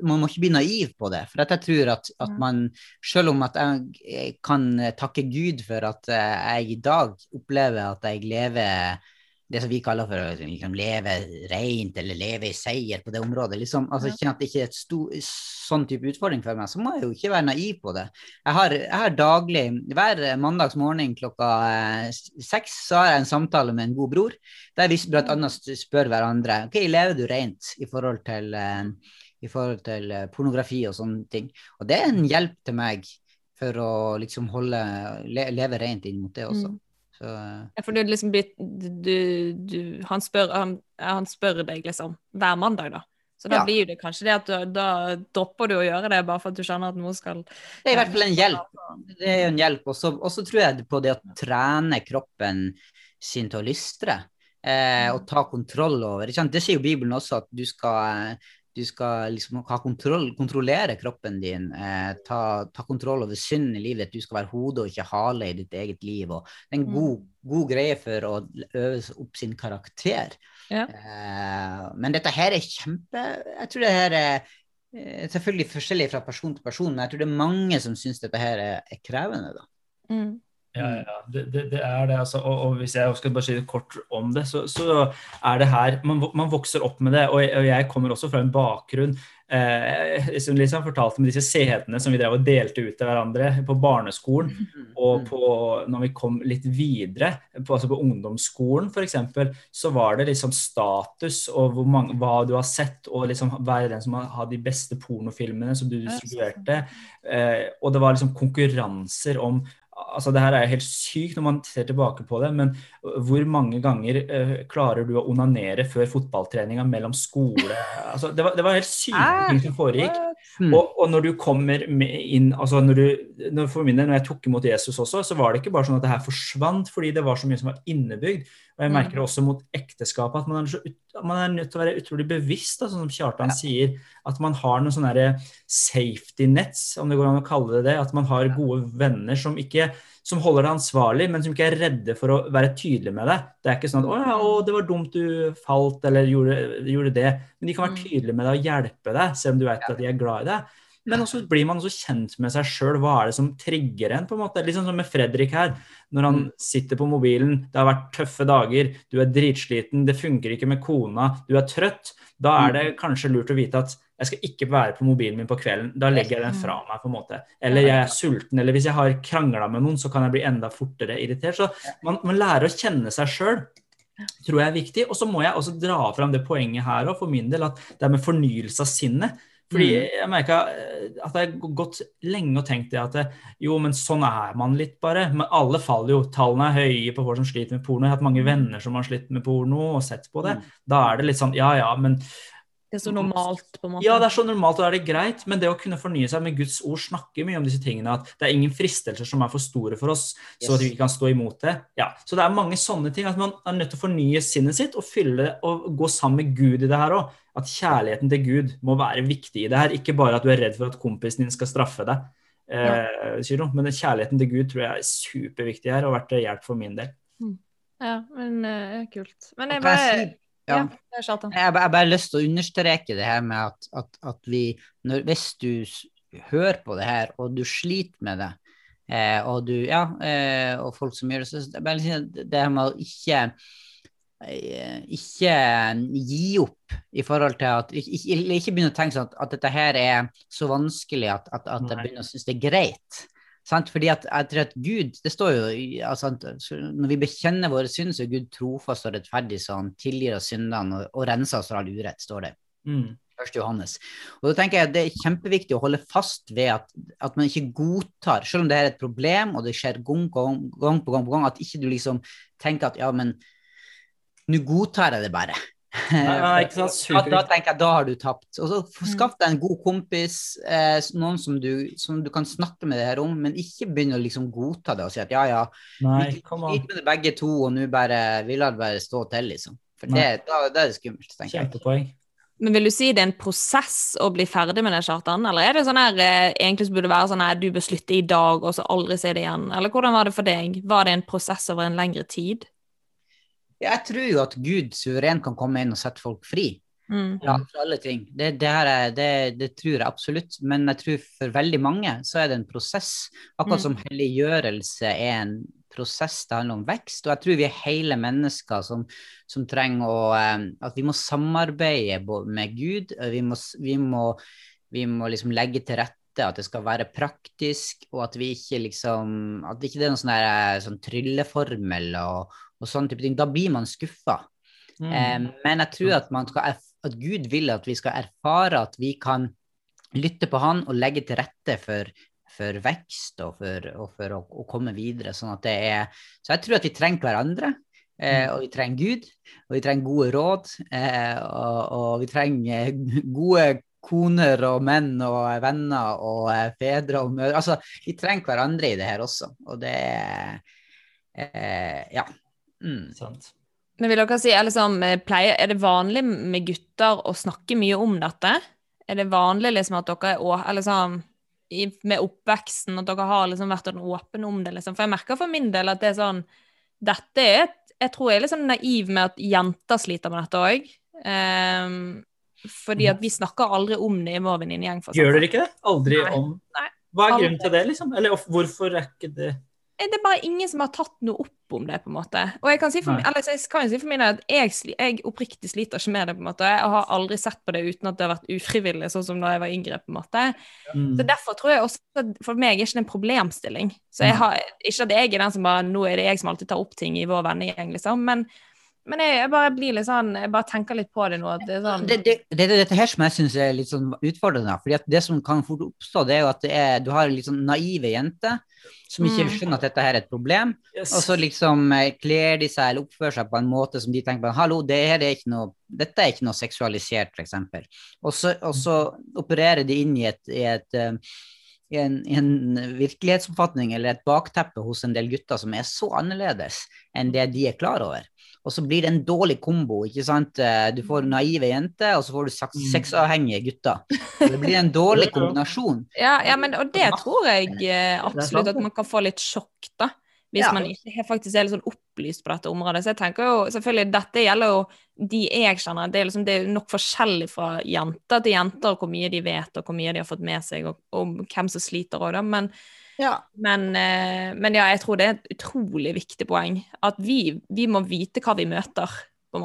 Man må ikke bli naiv på det. For at jeg tror at, at mm. man, selv om at jeg kan takke Gud for at eh, jeg i dag opplever at jeg lever det som vi kaller for å liksom, leve rent eller leve i seier på det området. Liksom, altså, Kjenne at det ikke er et stor, sånn type utfordring for meg, så må jeg jo ikke være naiv på det. Jeg har, jeg har daglig, hver mandags morgen klokka eh, seks, så har jeg en samtale med en god bror, der vi bl.a. spør hverandre ok, lever du rent i forhold til, eh, i forhold til eh, pornografi og sånne ting. Og det er en hjelp til meg for å liksom holde, le, leve rent inn mot det også. Mm. Så, ja, for det liksom blitt du, du, han, spør, han, han, spør, deg liksom hver mandag, da. Så da ja. blir det kanskje det at du, da dropper du å gjøre det bare for at du skjønner at noe skal Det er i hvert fall en hjelp. Det er en hjelp. Og så tror jeg på det å trene kroppen sin til å lystre. Eh, og ta kontroll over. Det sier jo Bibelen også, at du skal du skal liksom ha kontroll, kontrollere kroppen din, eh, ta, ta, kontroll over synden i livet. Du skal være hode og ikke hale i ditt eget liv. Og det er en mm. god, god greie for å øve opp sin karakter. Ja. Eh, men dette her er kjempe Jeg tror det her er eh, selvfølgelig forskjellig fra person til person, men jeg tror det er mange som syns dette her er, er krevende. da. Mm. Ja, mm. ja, det, det, det er det. Altså, og, og, hvis jeg skal bare si kort om det, så, så er det her man, man, vokser opp med det. Og jeg, og jeg kommer også fra en bakgrunn eh, som liksom fortalte med disse CD-ene som vi drev og delte ut til hverandre på barneskolen. Mm. Og på, når vi kom litt videre, på, altså på ungdomsskolen f.eks., så var det liksom status og mange, hva du har sett, og liksom være den som har de beste pornofilmene som du distribuerte. Eh, og det var liksom konkurranser om altså Det her er helt sykt når man ser tilbake på det, men hvor mange ganger uh, klarer du å onanere før fotballtreninga mellom skole altså Det var, det var helt syke ting som foregikk. Mm. Og, og, når du kommer inn altså når du, når For min del, når jeg tok imot Jesus også, så var det ikke bare sånn at det her forsvant fordi det var så mye som var innebygd. Og jeg merker det også mot ekteskapet at man er, så, man er nødt til å være utrolig bevisst, da, sånn som Kjartan ja. sier. At man har noen sånne safety nets, om det går an å kalle det det. At man har gode venner som, ikke, som holder deg ansvarlig, men som ikke er redde for å være tydelig med deg. Det er ikke sånn at 'Å ja, å, det var dumt du falt', eller gjorde, gjorde, det'. Men de kan være mm. tydelige med deg og hjelpe deg, selv om du vet at de er glad i deg. Men også blir man også kjent med seg sjøl. Hva er det som trigger en? på en måte? Litt sånn som med Fredrik her. Når han mm. sitter på mobilen, det har vært tøffe dager, du er dritsliten, det funker ikke med kona, du er trøtt. Da er det mm. kanskje lurt å vite at jeg skal ikke være på mobilen min på kvelden. Da legger jeg den fra meg. på en måte. Eller jeg er sulten, eller hvis jeg har krangla med noen, så kan jeg bli enda fortere irritert. Så man, man lærer å kjenne seg sjøl tror jeg er viktig. Og så må jeg også dra fram det poenget her òg, for min del, at det er med fornyelse av sinnet. Fordi jeg merka at jeg har gått lenge og tenkt det at det, jo, men sånn er man litt bare. Men alle faller jo. Tallene er høye på folk som sliter med porno. Jeg har hatt mange venner som har slitt med porno og sett på det. Da er det litt sånn ja ja, men Det er så normalt, på en måte. ja, det er så normalt, og da er det greit, men det å kunne fornye seg med Guds ord snakker mye om disse tingene. At det er ingen fristelser som er for store for oss, så at vi ikke kan stå imot det. Ja, Så det er mange sånne ting. At man er nødt til å fornye sinnet sitt og fylle og gå sammen med Gud i det her òg. At kjærligheten til Gud må være viktig i det her. Ikke bare at du er redd for at kompisen din skal straffe deg. Eh, men kjærligheten til Gud tror jeg er superviktig her og har vært til hjelp for min del. Ja, men uh, kult. Men jeg bare ja. Ja. Jeg har bare- jeg bare lyst til å understreke det her med at, at, at vi når, Hvis du hører på det her, og du sliter med det, eh, og du Ja, eh, og folk som gjør det, så det bare si det her med å ikke eh, ikke gi opp i forhold til at ikke, ikke begynne å tenke sånn at, at dette her er så vanskelig at, at, at jeg begynner å synes det er greit. Sant? Fordi at jeg tror at Gud Det står jo altså, Når vi bekjenner våre synder, så er Gud trofast og rettferdig, så han tilgir oss syndene og, og renser oss fra all urett, står det. Mm. 1. Johannes. Og da tenker jeg at Det er kjempeviktig å holde fast ved at, at man ikke godtar, selv om det er et problem og det skjer gang, gang, gang på gang, på gang, at ikke du liksom tenker at ja, men nå godtar jeg det bare. Nei, ikke sant? Da, da tenker jeg da har du tapt. Og så Mm. Skaff deg en god kompis, eh, noen som du, som du kan snakke med det her om, men ikke begynne å liksom godta det og si at ja, ja, Nei, vi sliter med det begge to, og nå bare vi lar det bare stå til, liksom. For det, da, da er det skummelt, tenker jeg. Kjempepoeng. Men vil du si det er en prosess å bli ferdig med det, Kjartan? Eller er det sånn her eh, egentlig så burde det være sånn her du bør slutte i dag, og så aldri se det igjen? Eller hvordan var det for deg? Var det en prosess over en lengre tid? Jeg tror jo at Gud suverent kan komme inn og sette folk fri. Mm. Ja, for alle ting. Det, det, er, det, det tror jeg absolutt. Men jeg tror for veldig mange så er det en prosess. Akkurat Mm. som helliggjørelse er en prosess, det handler om vekst. Og jeg tror vi er hele mennesker som, som trenger å eh, At vi må samarbeide med Gud. Vi må, vi må, vi må liksom legge til rette at det skal være praktisk, og at vi ikke liksom At det ikke er noen sånn, der, sånn trylleformel og, og sånne type ting. Da blir man skuffa. Mm. Eh, men jeg tror at, man skal, at Gud vil at vi skal erfare at vi kan lytte på Han og legge til rette for, for vekst og for, og for å, å komme videre. Sånn at det er, så jeg tror at vi trenger hverandre. Eh, og vi trenger Gud, og vi trenger gode råd. Eh, og, og vi trenger gode koner og menn og venner og eh, fedre og mødre. Altså, vi trenger hverandre i det her også. Og det er eh, Ja. Mm. Sant. Men vil dere si, er, liksom, eh, pleier, er det vanlig med gutter å snakke mye om dette? Er det vanlig liksom at dere er å- eller sånn, i, med oppveksten at dere har liksom vært åpne om det? Liksom? For jeg merker for min del at det er sånn Dette er Jeg tror jeg er litt sånn naiv med at jenter sliter med dette òg. fordi at vi snakker aldri om det i vår venninnegjeng. Gjør dere ikke det? Aldri Nei. om Nei. Hva er Aldri. grunnen til det, liksom? Eller hvorfor er ikke det Det er bare ingen som har tatt noe opp om det, på en måte. Og jeg kan si for, eller, jeg kan si for min del at jeg, jeg oppriktig sliter ikke med det, på en måte. Jeg har aldri sett på det uten at det har vært ufrivillig, sånn som da jeg var yngre, på en måte. Mm. Så derfor tror jeg også at for meg er ikke det en problemstilling. Så jeg har, ikke at jeg er den som bare Nå er det jeg som alltid tar opp ting i vår vennegjeng, liksom. Men, men jeg, jeg bare blir litt sånn Jeg bare tenker litt på det nå. Det er sånn det, det, det dette her som jeg syns er litt sånn utfordrende. fordi at Det som kan fort oppstå, det er jo at det er, du har litt sånn naive jenter som ikke Mm. skjønner at dette her er et problem. Yes. Og så liksom eh, kler de seg eller oppfører seg på en måte som de tenker på Hallo, det her er ikke noe, dette er ikke noe seksualisert, f.eks. Og, så- og så opererer de inn i et, i et eh, i en, i en virkelighetsoppfatning eller et bakteppe hos en del gutter som er så annerledes enn det de er klar over. Og så blir det en dårlig kombo. ikke sant? Eh, Du får naive jenter, og så får du Mm. sexavhengige gutter. Det blir en dårlig kombinasjon. Ja, ja men, og det tror jeg eh, absolutt at man kan få litt sjokk, da. Hvis man ikke faktisk er litt sånn opplyst på dette området. Så jeg tenker jo, selvfølgelig, dette gjelder jo de jeg kjenner. Det er, liksom, det er nok forskjellig fra jenter til jenter, hvor mye de vet, og hvor mye de har fått med seg, og, og hvem som sliter òg, da. Men, Ja. men, eh, men ja, jeg tror det er et utrolig viktig poeng. At vi, vi må vite hva vi møter.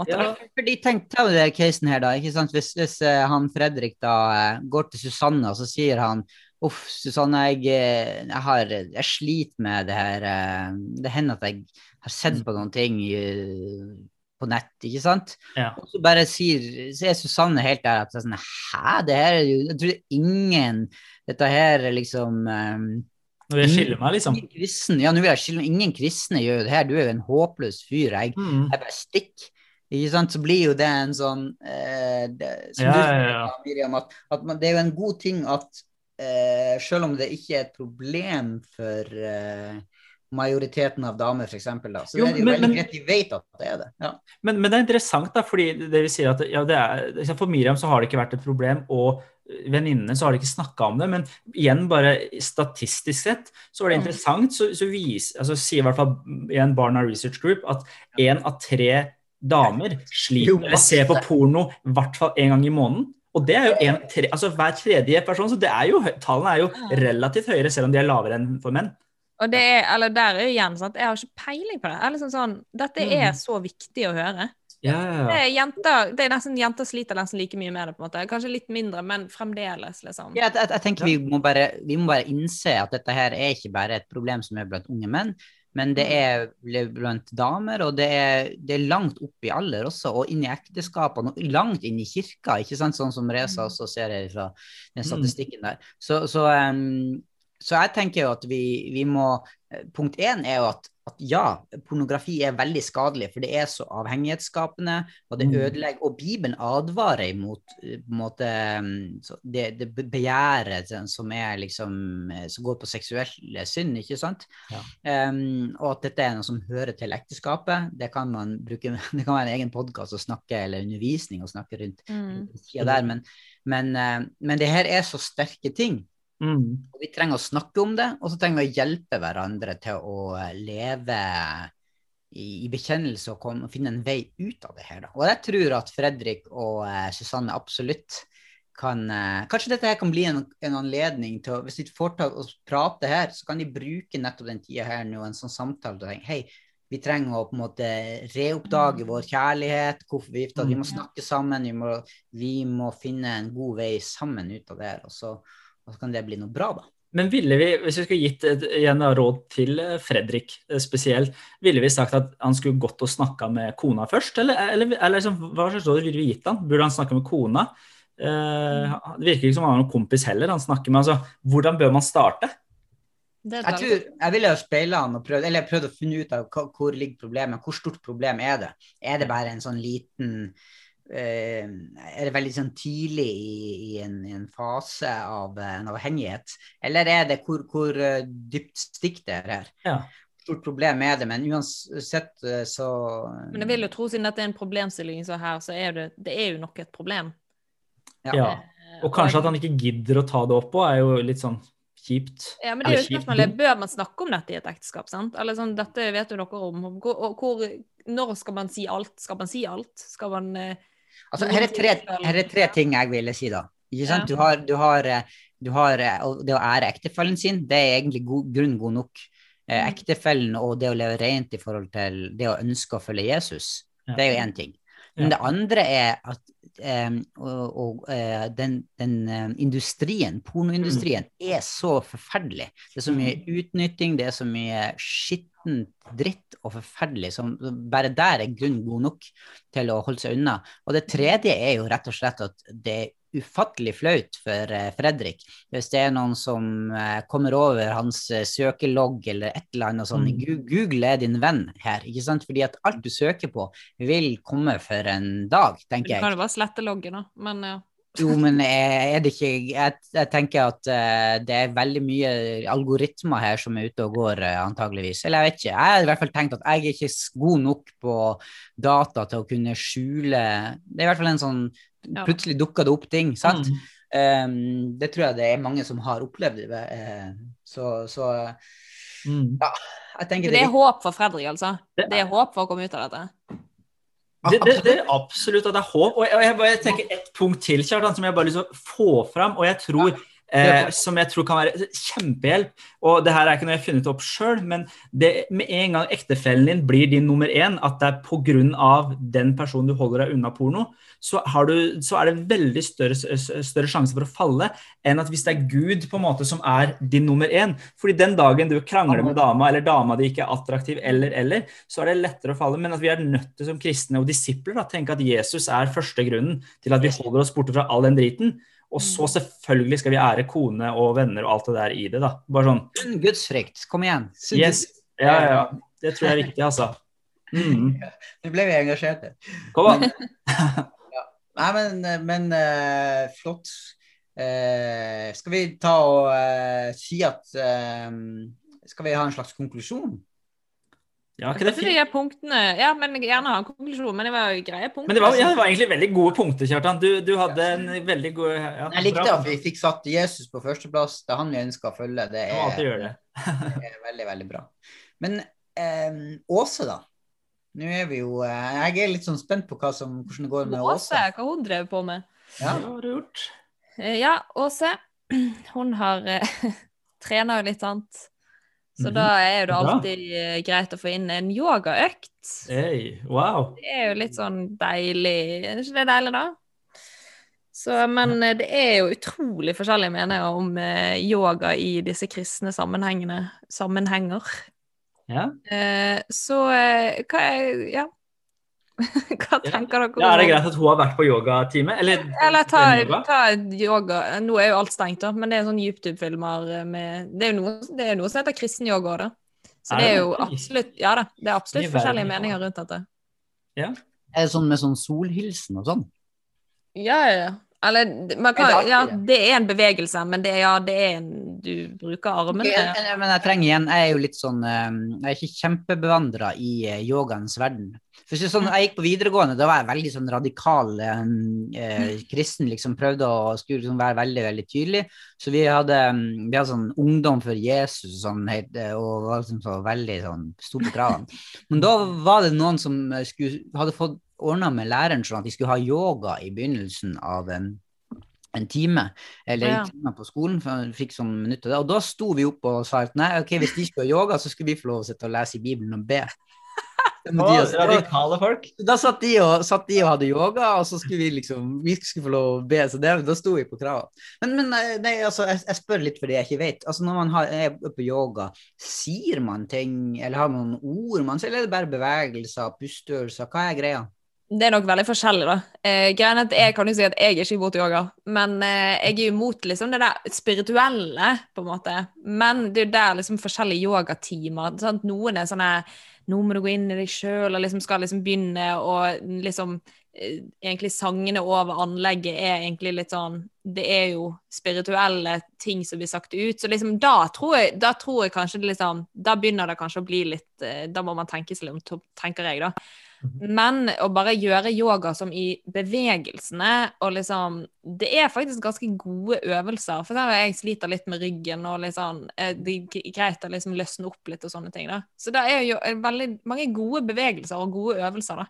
Ja. Fordi tenk ta den casen her, da. ikke sant? Hvis, hvis eh, han Fredrik da eh, går til Susanne, og så sier han Uff, Susanne, jeg, eh, jeg, har, jeg sliter med det her. eh, Det hender at jeg har sett på noen ting på nett, ikke sant? Ja. Og så bare sier, så er Susanne helt der at sånn, hæ, det her er jo, jeg tror ingen, dette her er liksom um, Nå vil jeg skille meg, liksom. kristne, ja, nå vil jeg skille, ingen kristne gjør jo det her, du er jo en håpløs fyr, jeg, Mm. jeg bare stikk. Ikke sant, så blir jo det en sånn eh, det, Som Ja, du sier, ja. Miriam, at, at man, det er jo en god ting at eh, selv om det ikke er et problem for eh, majoriteten av damer, f.eks., da, så Jo, er det jo men- veldig greit de vet at det er det. Ja. Men, men det er interessant, da, fordi det vil si at ja, det er, For Miriam så har det ikke vært et problem, og venninnene så har de ikke snakka om det. Men igjen, bare statistisk sett, så var det interessant. Så, så vis, altså, sier i hvert fall igjen Barna Research Group at én av tre damer sliter eller ser på porno i hvert fall én gang i måneden. Og det er jo en, tre, altså hver tredje person, så det er jo, tallene er jo relativt høyere, selv om de er lavere enn for menn. Og det er, eller der er jo igjen sant? Jeg har ikke peiling på det. Er liksom sånn, dette er Mm. så viktig å høre. Ja, ja, Det ja. er jenter, det er nesten, jenter sliter nesten like mye med det, på en måte. Kanskje litt mindre, men fremdeles, liksom. Ja, jeg, jeg, jeg tenker vi må, bare, vi må bare innse at dette her er ikke bare et problem som er blant unge menn, men det er blant damer, og det er, det er langt opp i alder også, og inn i ekteskapene, og langt inn i kirka, ikke sant, sånn som Reza også ser her fra den statistikken der. Så, så, em, så jeg tenker jo at vi, vi må Punkt én er jo at, at ja, pornografi er veldig skadelig, for det er så avhengighetsskapende, og det Mm. ødelegger Og Bibelen advarer imot eh, måte det, det begjæret som- som er liksom eh, Som går på seksuell synd, ikke sant? Ja. Um, og at dette er noe som hører til ekteskapet. Det kan man bruke Det kan være en egen podkast å snakke, eller undervisning å snakke rundt Mm. der, men, men, eh, men det her er så sterke ting. Mm. Og vi trenger å snakke om det, og så trenger vi å hjelpe hverandre til å eh, leve i, i bekjennelse og komme, finne en vei ut av det her. Da. Og jeg tror at Fredrik og eh, Susanne absolutt kan eh, Kanskje dette her kan bli en, en anledning til å Hvis de får til å prate her, så kan de bruke nettopp den tida her nå, en sånn samtale til å tenke hei, vi trenger å på en måte reoppdage vår kjærlighet, hvorfor vi gifta. Vi må snakke sammen, vi må, vi må finne en god vei sammen ut av det her. Og så, og så kan det bli noe bra, da. Men ville vi, hvis vi skulle gitt et igjen råd til eh, Fredrik eh, spesielt, ville vi sagt at han skulle gått og snakka med kona først, eller, eller, eller liksom, hva slags råd ville vi gitt han? Burde han snakke med kona? Eh, det virker ikke som han har noen kompis heller han snakker med. altså, Hvordan bør man starte? Jeg tror, jeg ville jo speile han og prøvd, eller prøvd å finne ut av hva, hvor ligger problemet. Hvor stort problem er det? Er det bare en sånn liten Er det veldig sånn tidlig i, i, en, i en fase av eh, en avhengighet? Eller er det hvor, hvor eh, dypt stikk det her? Ja. Stort problem er det? Men uansett eh, så Men jeg vil jo tro, siden dette er en problemstilling så her, så er det, det er jo nok et problem. ja. Ja. Og kanskje at han ikke gidder å ta det opp òg, er jo litt sånn kjipt. Ja, men det er jo spørsmålet, Bør man snakke om dette i et ekteskap? sant? Eller sånn, Dette vet jo dere om. Hvor, hvor, når skal man si alt? Skal man si alt? Skal man eh, Altså, her, er tre, her er tre ting jeg ville si, da. Ikke sant? Ja. Du har, du har, eh, du har eh, det å ære ektefellen sin, det er egentlig god, grunn god nok. Eh, Mm. Ektefellen og det å leve rent i forhold til det å ønske å følge Jesus, det er jo én ting. Men det andre er at eh, og, og, eh, den, den industrien, pornoindustrien, Mm. er så forferdelig. Det er så mye utnytting, det er så mye skittent dritt og forferdelig som bare der er grunn god nok til å holde seg unna. Og det tredje er jo rett og slett at det er ufattelig flaut for eh, Fredrik hvis det er noen som eh, kommer over hans eh, søkelogg eller et eller annet sånt. Mm. Google er din venn her, ikke sant? Fordi at alt du søker på vil komme for en dag, Du tenker kan jeg. jo bare slette loggen, da. Men ja. Jo, men er det ikke Jeg, jeg tenker at det er veldig mye algoritmer her som er ute og går, antageligvis. Eller jeg vet ikke. Jeg har i hvert fall tenkt at jeg er ikke god nok på data til å kunne skjule Det er i hvert fall en sånn. Plutselig dukker det opp ting, sant? Mm. Um, det tror jeg det er mange som har opplevd. Uh, så, så Mm. jeg tenker Så det er håp for Fredrik, altså? Det er- Det er håp for å komme ut av dette? Det, det, det er absolutt at det er håp. Og jeg, og jeg bare tenker et punkt til, Kjartan, som jeg bare har lyst til å få fram. Og jeg tror eh, som jeg tror kan være kjempehjelp. Og det her er ikke noe jeg har funnet opp sjøl, men det, med en gang ektefellen din blir din nummer én, at det er pga. den personen du holder deg unna porno, så, du, så er det veldig større, større, sjanse for å falle enn at hvis det er Gud på en måte som er din nummer én. Fordi den dagen du krangler med dama, eller dama di ikke er attraktiv, eller, eller, så er det lettere å falle. Men at vi er nødt til som kristne og disipler å tenke at Jesus er første grunnen til at vi holder oss borte fra all den driten. Og så mm. selvfølgelig skal vi ære kone og venner og alt det der i det. da. Bare sånn. Sunn gudsfrykt. Kom igjen. Yes. Ja, ja, ja. Det tror jeg er viktig, altså. Mm. Nå ble vi engasjerte. Kom an. ja. Nei, men, men uh, flott. Uh, skal vi ta og uh, si at Skal vi ha en slags konklusjon? Ja, ikke det fint? De punktene, ja, men gjerne ha en konklusjon, men det var jo greie punkter. Men det var, ja, det var egentlig veldig gode punkter, Kjartan. Du, du hadde en veldig god ja, Jeg likte at vi fikk satt Jesus på førsteplass. Det er han vi ønsker å følge. Det er, det. det er veldig, veldig bra. Men eh, Åse, da? Nå er vi jo eh, Jeg er litt sånn spent på hva som, hvordan det går med Åse. Åse hva hun drev på med. Ja, hva har du gjort? Eh, ja, Åse. Hun har eh, trena jo litt annet så -hmm. da er det alltid ja. greit å få inn en yogaøkt. Hey, wow. Det er jo litt sånn deilig Er ikke det deilig, da? Så, men det er jo utrolig forskjellige meninger om eh, yoga i disse kristne sammenhenger. Ja. Eh, så eh, hva er Ja. Hva tenker dere? Ja, er det greit at hun har vært på yogatime? Eller, Eller ta, ta, yoga Nå er jo alt stengt, da, men det er sånn YouTube-filmer med Det er jo noe, det er noe som heter kristen yoga da. Så er det, det, er jo absolutt Ja da, det er absolutt forskjellige meninger rundt dette. Ja. Er det sånn med sånn solhilsen og sånn? Ja, ja. Eller kan, ja, det er en bevegelse, men det, ja, det er en Du bruker armene. Okay, men jeg trenger igjen Jeg er jo litt sånn eh, Jeg er ikke kjempebevandra i eh, yogaens verden. For sånn, jeg gikk på videregående, da var jeg veldig sånn radikal eh, eh kristen. liksom Prøvde å skulle liksom være veldig veldig tydelig. Så vi hadde, vi hadde sånn ungdom for Jesus sånn, og var liksom så veldig sånn sto på kravene. Men da var det noen som skulle, hadde fått ordna med læreren sånn at de skulle ha yoga i begynnelsen av en, en time, eller en time på skolen. for jeg fikk sånn minutt av det, Og da sto vi opp og sa at nei, ok, hvis de skulle ha yoga, så skulle vi få lov å sitte og lese i Bibelen og be. Oh, radikale folk. Da satt de, og, satt de, og, hadde yoga, og så skulle vi liksom vi skulle få lov å be. Så det, da sto vi på kravene. Men, men nei, altså, jeg, jeg, spør litt fordi jeg ikke vet. Altså, når man har, er på yoga, sier man ting, eller har man ord man sier, eller er det bare bevegelser, pusteøvelser? Hva er greia? Det er nok veldig forskjellig, da. Eh, greien at Jeg kan jo si at jeg er ikke imot yoga, men eh, jeg er imot liksom det der spirituelle, på en måte. Men det er jo der liksom forskjellige yogatimer sant? Noen er sånn Nå må du gå inn i deg sjøl og liksom skal liksom begynne å liksom eh, Egentlig sangene over anlegget er egentlig litt sånn Det er jo spirituelle ting som blir sagt ut. Så liksom da tror jeg, da tror jeg kanskje det liksom Da begynner det kanskje å bli litt eh, Da må man tenke seg om, tenker jeg, da. Mhm. Men å bare gjøre yoga som i bevegelsene og liksom Det er faktisk ganske gode øvelser. For eksempel, jeg sliter litt med ryggen, og liksom, det er greit å liksom løsne opp litt og sånne ting. da. Så det er jo veldig mange gode bevegelser og gode øvelser, da.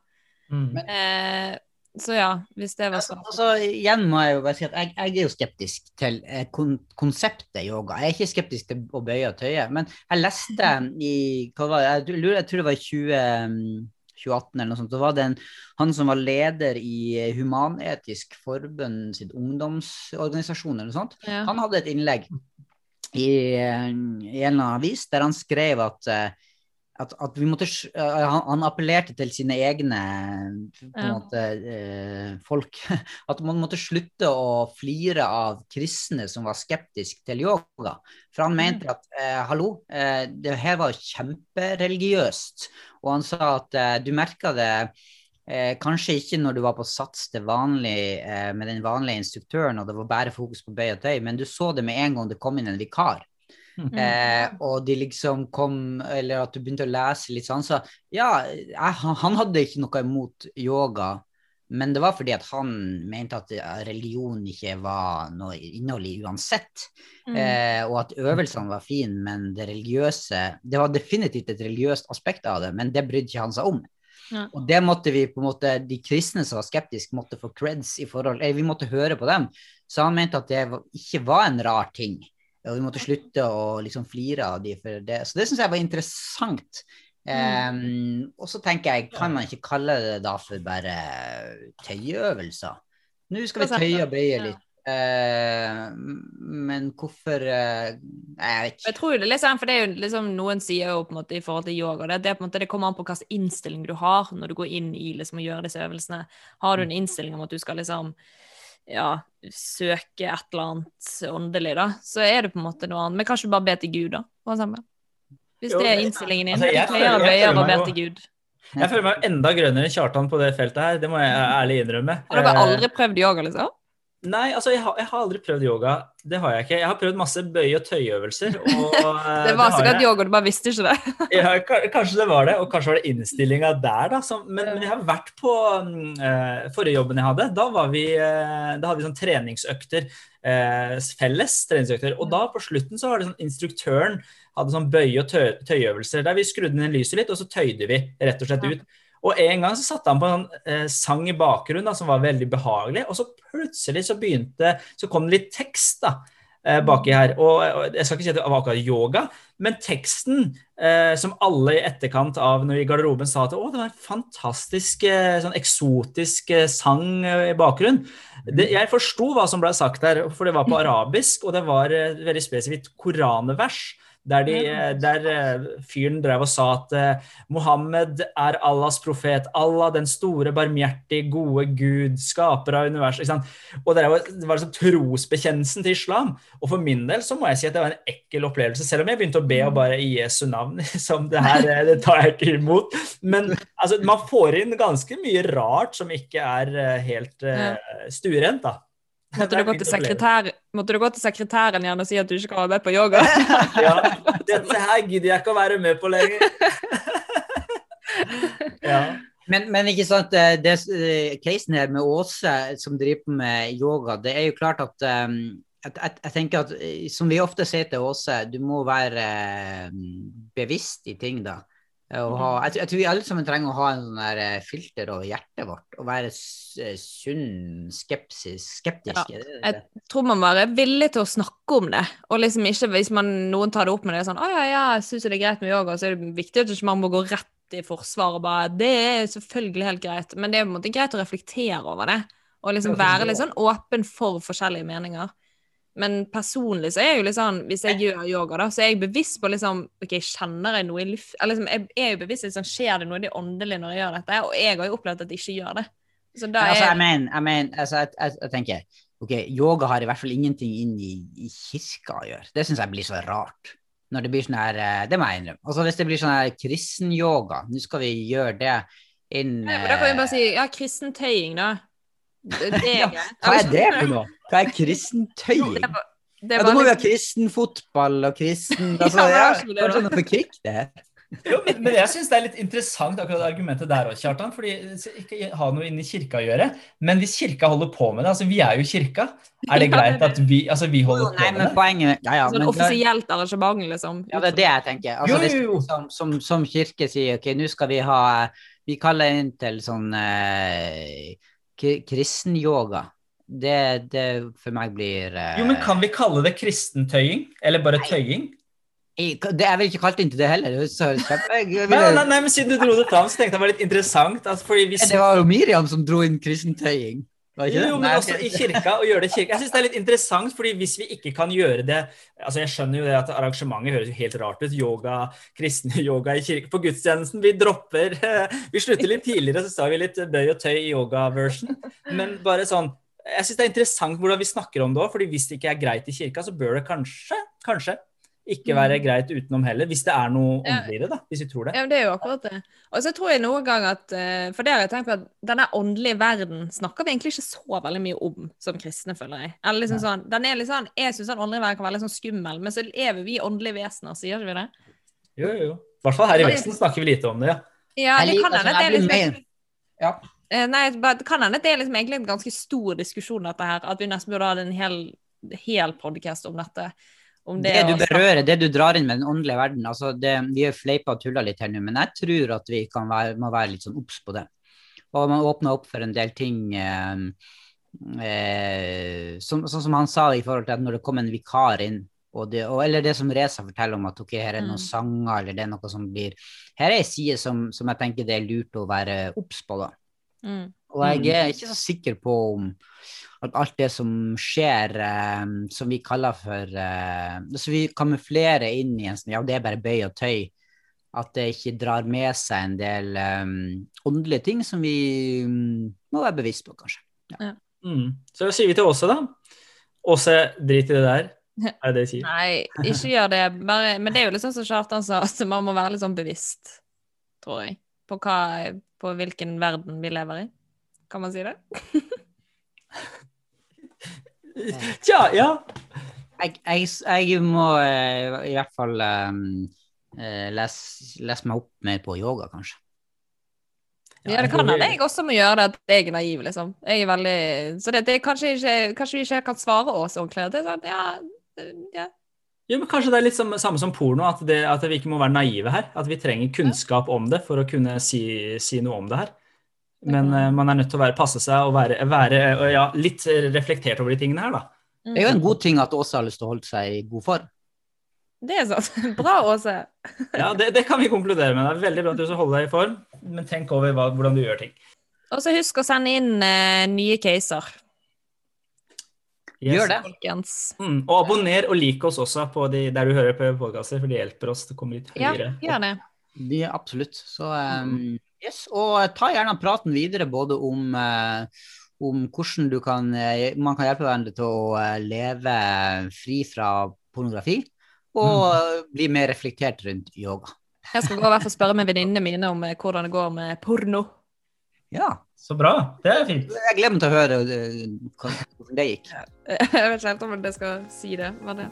Mm. Eh, så ja, hvis det var sånn. Altså, igjen må jeg jo bare si at jeg, jeg er jo skeptisk til eh, kon konseptet yoga. Jeg er ikke skeptisk til å bøye og tøye. Men jeg leste i hva var det, jeg, jeg tror det var i 20 2018 eller noe sånt, så var det en, han som var leder i eh, Human-Etisk Forbund sitt ungdomsorganisasjon eller noe sånt. Ja. Han hadde et innlegg i, eh, i en eller annen avis der han skrev at uh, at, at måtte, han, han, appellerte til sine egne ja. måte, eh, folk. At man måtte slutte å flire av kristne som var skeptiske til yoga. For han mente at eh, hallo, eh, det her var kjempereligiøst. Og han sa at eh, du merka det eh, kanskje ikke når du var på sats til vanlig eh, med den vanlige instruktøren og det var bare fokus på bøy og tøy, men du så det med en gang det kom inn en vikar. Mm. Eh, og de liksom kom Eller at du begynte å lese litt sånn, så ja, jeg, han hadde ikke noe imot yoga. Men det var fordi at han mente at religion ikke var noe innhold i uansett. Mm. Eh, og at øvelsene var fine, men det religiøse Det var definitivt et religiøst aspekt av det, men det brydde ikke han seg om. Ja. Og det måtte vi på en måte, de kristne som var skeptiske, måtte få creds i forhold eller Vi måtte høre på dem. Så han mente at det ikke var en rar ting. Og vi måtte slutte å liksom flire av de for det. Så det syns jeg var interessant. Um, og så tenker jeg, kan man ikke kalle det da for bare tøyeøvelser? Nå skal vi tøye og bøye litt. Eh, men hvorfor eh, jeg vet Jeg ikke. tror det er sånn, for det er jo liksom Noen sier jo på en måte i forhold til yoga det, det, på en måte, det kommer an på hvilken innstilling du har når du går inn i liksom, å gjøre disse øvelsene. Har du en innstilling om at du skal liksom ja, søke et eller annet åndelig, da, så er det på en måte noe annet. Men kanskje bare be til Gud, da, for eksempel. Hvis Jo, det er innstillingen din. altså, jeg jeg, jeg, jeg til Gud. Jeg føler meg enda grønnere enn Kjartan på det feltet her, det må jeg ærlig innrømme. Har dere Eh, aldri prøvd yoga, liksom? Nei, altså jeg har, jeg har aldri prøvd yoga. Det har jeg ikke. Jeg har prøvd masse bøy- og tøyeøvelser. Og, eh, Det var sikkert yoga, du bare visste ikke det. Ja, kanskje det var det, og kanskje var det innstillinga der, da. Som, men, men jeg har vært på eh, forrige jobben jeg hadde. Da, var vi, uh, da hadde vi sånn treningsøkter. Uh, felles treningsøkter. Og da på slutten så var det sånn instruktøren hadde sånn bøye- og tø tøyeøvelser der vi skrudde ned lyset litt, og så tøyde vi rett og slett ut. Og en gang så satte han på en eh, sang i bakgrunnen da, som var veldig behagelig, og så plutselig så begynte Så kom det litt tekst da, eh, baki her. Og, og jeg skal ikke si at det var akkurat yoga, men teksten eh, som alle i etterkant av når vi i garderoben sa at å, det var en fantastisk eh, sånn eksotisk sang i bakgrunnen. Det, jeg forsto hva som ble sagt der, for det var på arabisk, og det var veldig spesifikt koranvers. Der, de, eh, der eh, fyren drev og sa at eh, Mohammed er Allahs profet. Allah, den store, barmhjertige, gode Gud, skaper av universet. Og det var, det var liksom trosbekjennelsen til islam. Og for min del så må jeg si at det var en ekkel opplevelse, selv om jeg begynte å be og bare i Jesu navn. Som det her det tar jeg ikke imot. Men altså, man får inn ganske mye rart som ikke er helt uh, stuerent, da. Måtte du, gå til sekretær, måtte du gå til sekretæren igjen og si at du ikke kan være med på yoga? Ja, dette her gidder jeg ikke å være med på lenger. Ja. Men, men ikke sant, eh, det eh, casen her med Åse som driver med yoga, det er jo klart at um, at jeg, jeg tenker at, eh, som vi ofte sier til Åse, du må være eh, bevisst i ting, da. Eh, ha, jeg, tror- jeg tror vi alle sammen trenger å ha en sånn der eh, filter over hjertet vårt, og være eh, sunn, skepsis, skeptisk. det? Jeg tror man bare er villig til å snakke om det. Og liksom ikke hvis man, noen tar det opp med det sånn 'Å ja, ja, jeg syns det er greit med yoga', så er det viktig at ikke man må gå rett i forsvar og bare 'Det er selvfølgelig helt greit', men det er på en måte greit å reflektere over det. Og liksom være litt sånn åpen for forskjellige meninger. Men personlig så er jeg jo litt sånn Hvis jeg gjør yoga, da, så er jeg bevisst på liksom OK, kjenner jeg noe i luft Eller liksom, jeg er jo bevisst liksom, Skjer det noe i det åndelige når jeg gjør dette? Og jeg har jo opplevd at jeg ikke gjør det. Så da Men altså, er jeg mener, jeg, mener altså, jeg, jeg, jeg tenker ok, yoga har i hvert fall ingenting inn i, i kirka å gjøre. Det syns jeg blir så rart. Når det blir sånn her eh, Det må jeg innrømme. Altså, hvis det blir sånn her kristen-yoga, nå skal vi gjøre det inn men Da kan vi bare eh, si ja, kristentøying, da. Det, det er Ja. Hva er det for noe? Hva er kristentøying? Det er det er Ja, da må vi ha kristen fotball og kristen altså, Ja, det er det, Kanskje da. for krig, det. Jo, men, men jeg syns det er litt interessant akkurat argumentet der òg, Kjartan. fordi Ikke ha noe inni i kirka å gjøre, men hvis kirka holder på med det altså Vi er jo kirka. Er det greit er at vi, altså, vi holder Jo, på med det? poenget ja, ja, Sånn men offisielt arrangement, liksom. Ja, det er det jeg tenker. Altså, Jo, hvis jo. Som, som, som kirke sier ok, nå skal vi ha Vi kaller inn til sånn eh, kri- kristenyoga. Det, det for meg blir uh... Jo, men Kan vi kalle det kristentøying? Eller bare tøying? jeg, det er vel ikke kalt inn til det heller. Er så jeg, Nei, nei, nei, men Siden du dro det fram, så tenkte jeg det var litt interessant. Altså, hvis, det var jo Miriam som dro inn kristentøying. Jo, jo, men også i kirka, å gjøre det i kirka. Jeg synes det er litt interessant, fordi hvis vi ikke kan gjøre det altså Jeg skjønner jo det at arrangementet høres jo helt rart ut. Yoga, kristne yoga i kirke på gudstjenesten. Vi dropper Vi slutter litt tidligere, så sa vi litt bøy og tøy i yoga-version. Men bare sånn Jeg syns det er interessant hvordan vi snakker om det òg, fordi hvis det ikke er greit i kirka, så bør det kanskje, kanskje ikke være greit utenom heller. Hvis det er noe Ja. åndeligere, da. Hvis vi tror det. Ja, men det er jo akkurat det. Og så tror jeg noen gang at eh, For det har jeg tenkt på at denne åndelige verden snakker vi egentlig ikke så veldig mye om som kristne, føler jeg. Eller liksom sånn, den er litt sånn, Jeg syns den åndelige verden kan være litt sånn skummel, men så lever vi åndelige vesener, sier gjør vi det? Jo, jo, jo. I hvert fall her i Vesten snakker vi lite om det, ja. Ja, det kan hende at det er liksom. Ja. Eh, Nei, det kan hende at det er liksom egentlig en ganske stor diskusjon, dette her. At vi nesten burde hatt en hel, hel podkast om dette. Om Det det, du berører, det du drar inn med den åndelige verden altså det, Vi har fleipa og tulla litt her nå, men jeg tror at vi kan være, må være litt sånn obs på det. Og man åpner opp for en del ting eh, eh, som, Sånn som han sa i forhold til at når det kom en vikar inn, og det, og, eller det som Reza forteller om at ok, her er noen Mm. sanger, eller det er noe som blir Her er ei side som, som jeg tenker det er lurt å være obs på, da. Mm. Og jeg er ikke så sikker på om at alt det som skjer, eh, som vi kaller for eh, Så vi kamuflerer inn i en sånn Ja, det er bare bøy og tøy. At det ikke drar med seg en del um, åndelige ting som vi um, må være bevisst på, kanskje. Mm. Så da sier vi til Åse, da. Åse, drit i det der. Er det det sier? Nei, ikke gjør det. Bare, men det er jo litt sånn som Kjartan sa, at man må være litt sånn bevisst, tror jeg, på, hva, på hvilken verden vi lever i. Kan man si det? Tja, ja. Jeg, jeg, jeg må eh, i hvert fall eh, eh, lese, lese meg opp mer på yoga, kanskje. Ja, det kan hende jeg også må gjøre det, at jeg er naiv, liksom. Jeg er veldig Så det, det er kanskje ikke Kanskje vi ikke kan svare oss ordentlig. Det er sånn, ja, ja. Jo, men Kanskje det er litt som, samme som porno, at, det, at vi ikke må være naive her. At vi trenger kunnskap om det for å kunne si, si noe om det her. Men uh, man er nødt til å være, passe seg og være, være uh, ja, litt reflektert over de tingene her, da. Mm. Det er jo en god ting at Åse har lyst til å holde seg i god form. Det er sant. Bra, Åse. Ja, det, det kan vi konkludere med. Det er veldig bra at du skal holde deg i form, men tenk over hva, hvordan du gjør ting. Og så husk å sende inn uh, nye caser, Yes. Gjør det. folkens. Mm, og abonner og lik oss også på de, der du hører på podkaster, for det hjelper oss til å komme litt Ja, gjør det. Er absolutt. Så um, yes. Og ta gjerne praten videre både om, eh, om hvordan du kan, eh, man kan hjelpe hverandre til å eh, leve fri fra pornografi, og mm. bli mer reflektert rundt yoga. Jeg skal gå og hvert fall spørre med venninnene mine om eh, hvordan det går med porno. Ja. Så bra. Det er fint. Jeg gleder meg til å høre eh, hvordan det gikk. Jeg vet ikke helt om jeg skal si det, men det.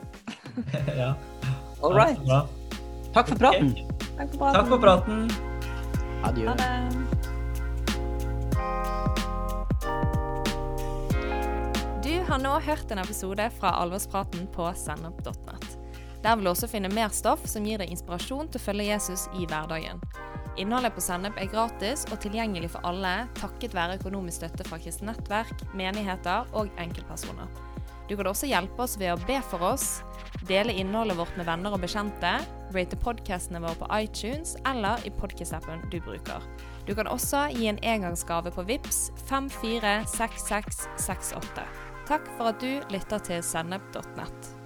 ja. All right. Takk for praten. Takk for praten. Takk for praten. Adjø. Ha det. Du har nå hørt en episode fra Alvorspraten på sennep.net. Der vil du også finne mer stoff som gir deg inspirasjon til å følge Jesus i hverdagen. Innholdet på Sennep er gratis og tilgjengelig for alle takket være økonomisk støtte fra kristent nettverk, menigheter og enkeltpersoner. Du kan også hjelpe oss ved å be for oss, dele innholdet vårt med venner og bekjente, rate podcastene våre på iTunes eller i podcast-appen du bruker. Du kan også gi en engangsgave på VIPS 546668. Takk for at du lytter til sennep.nett.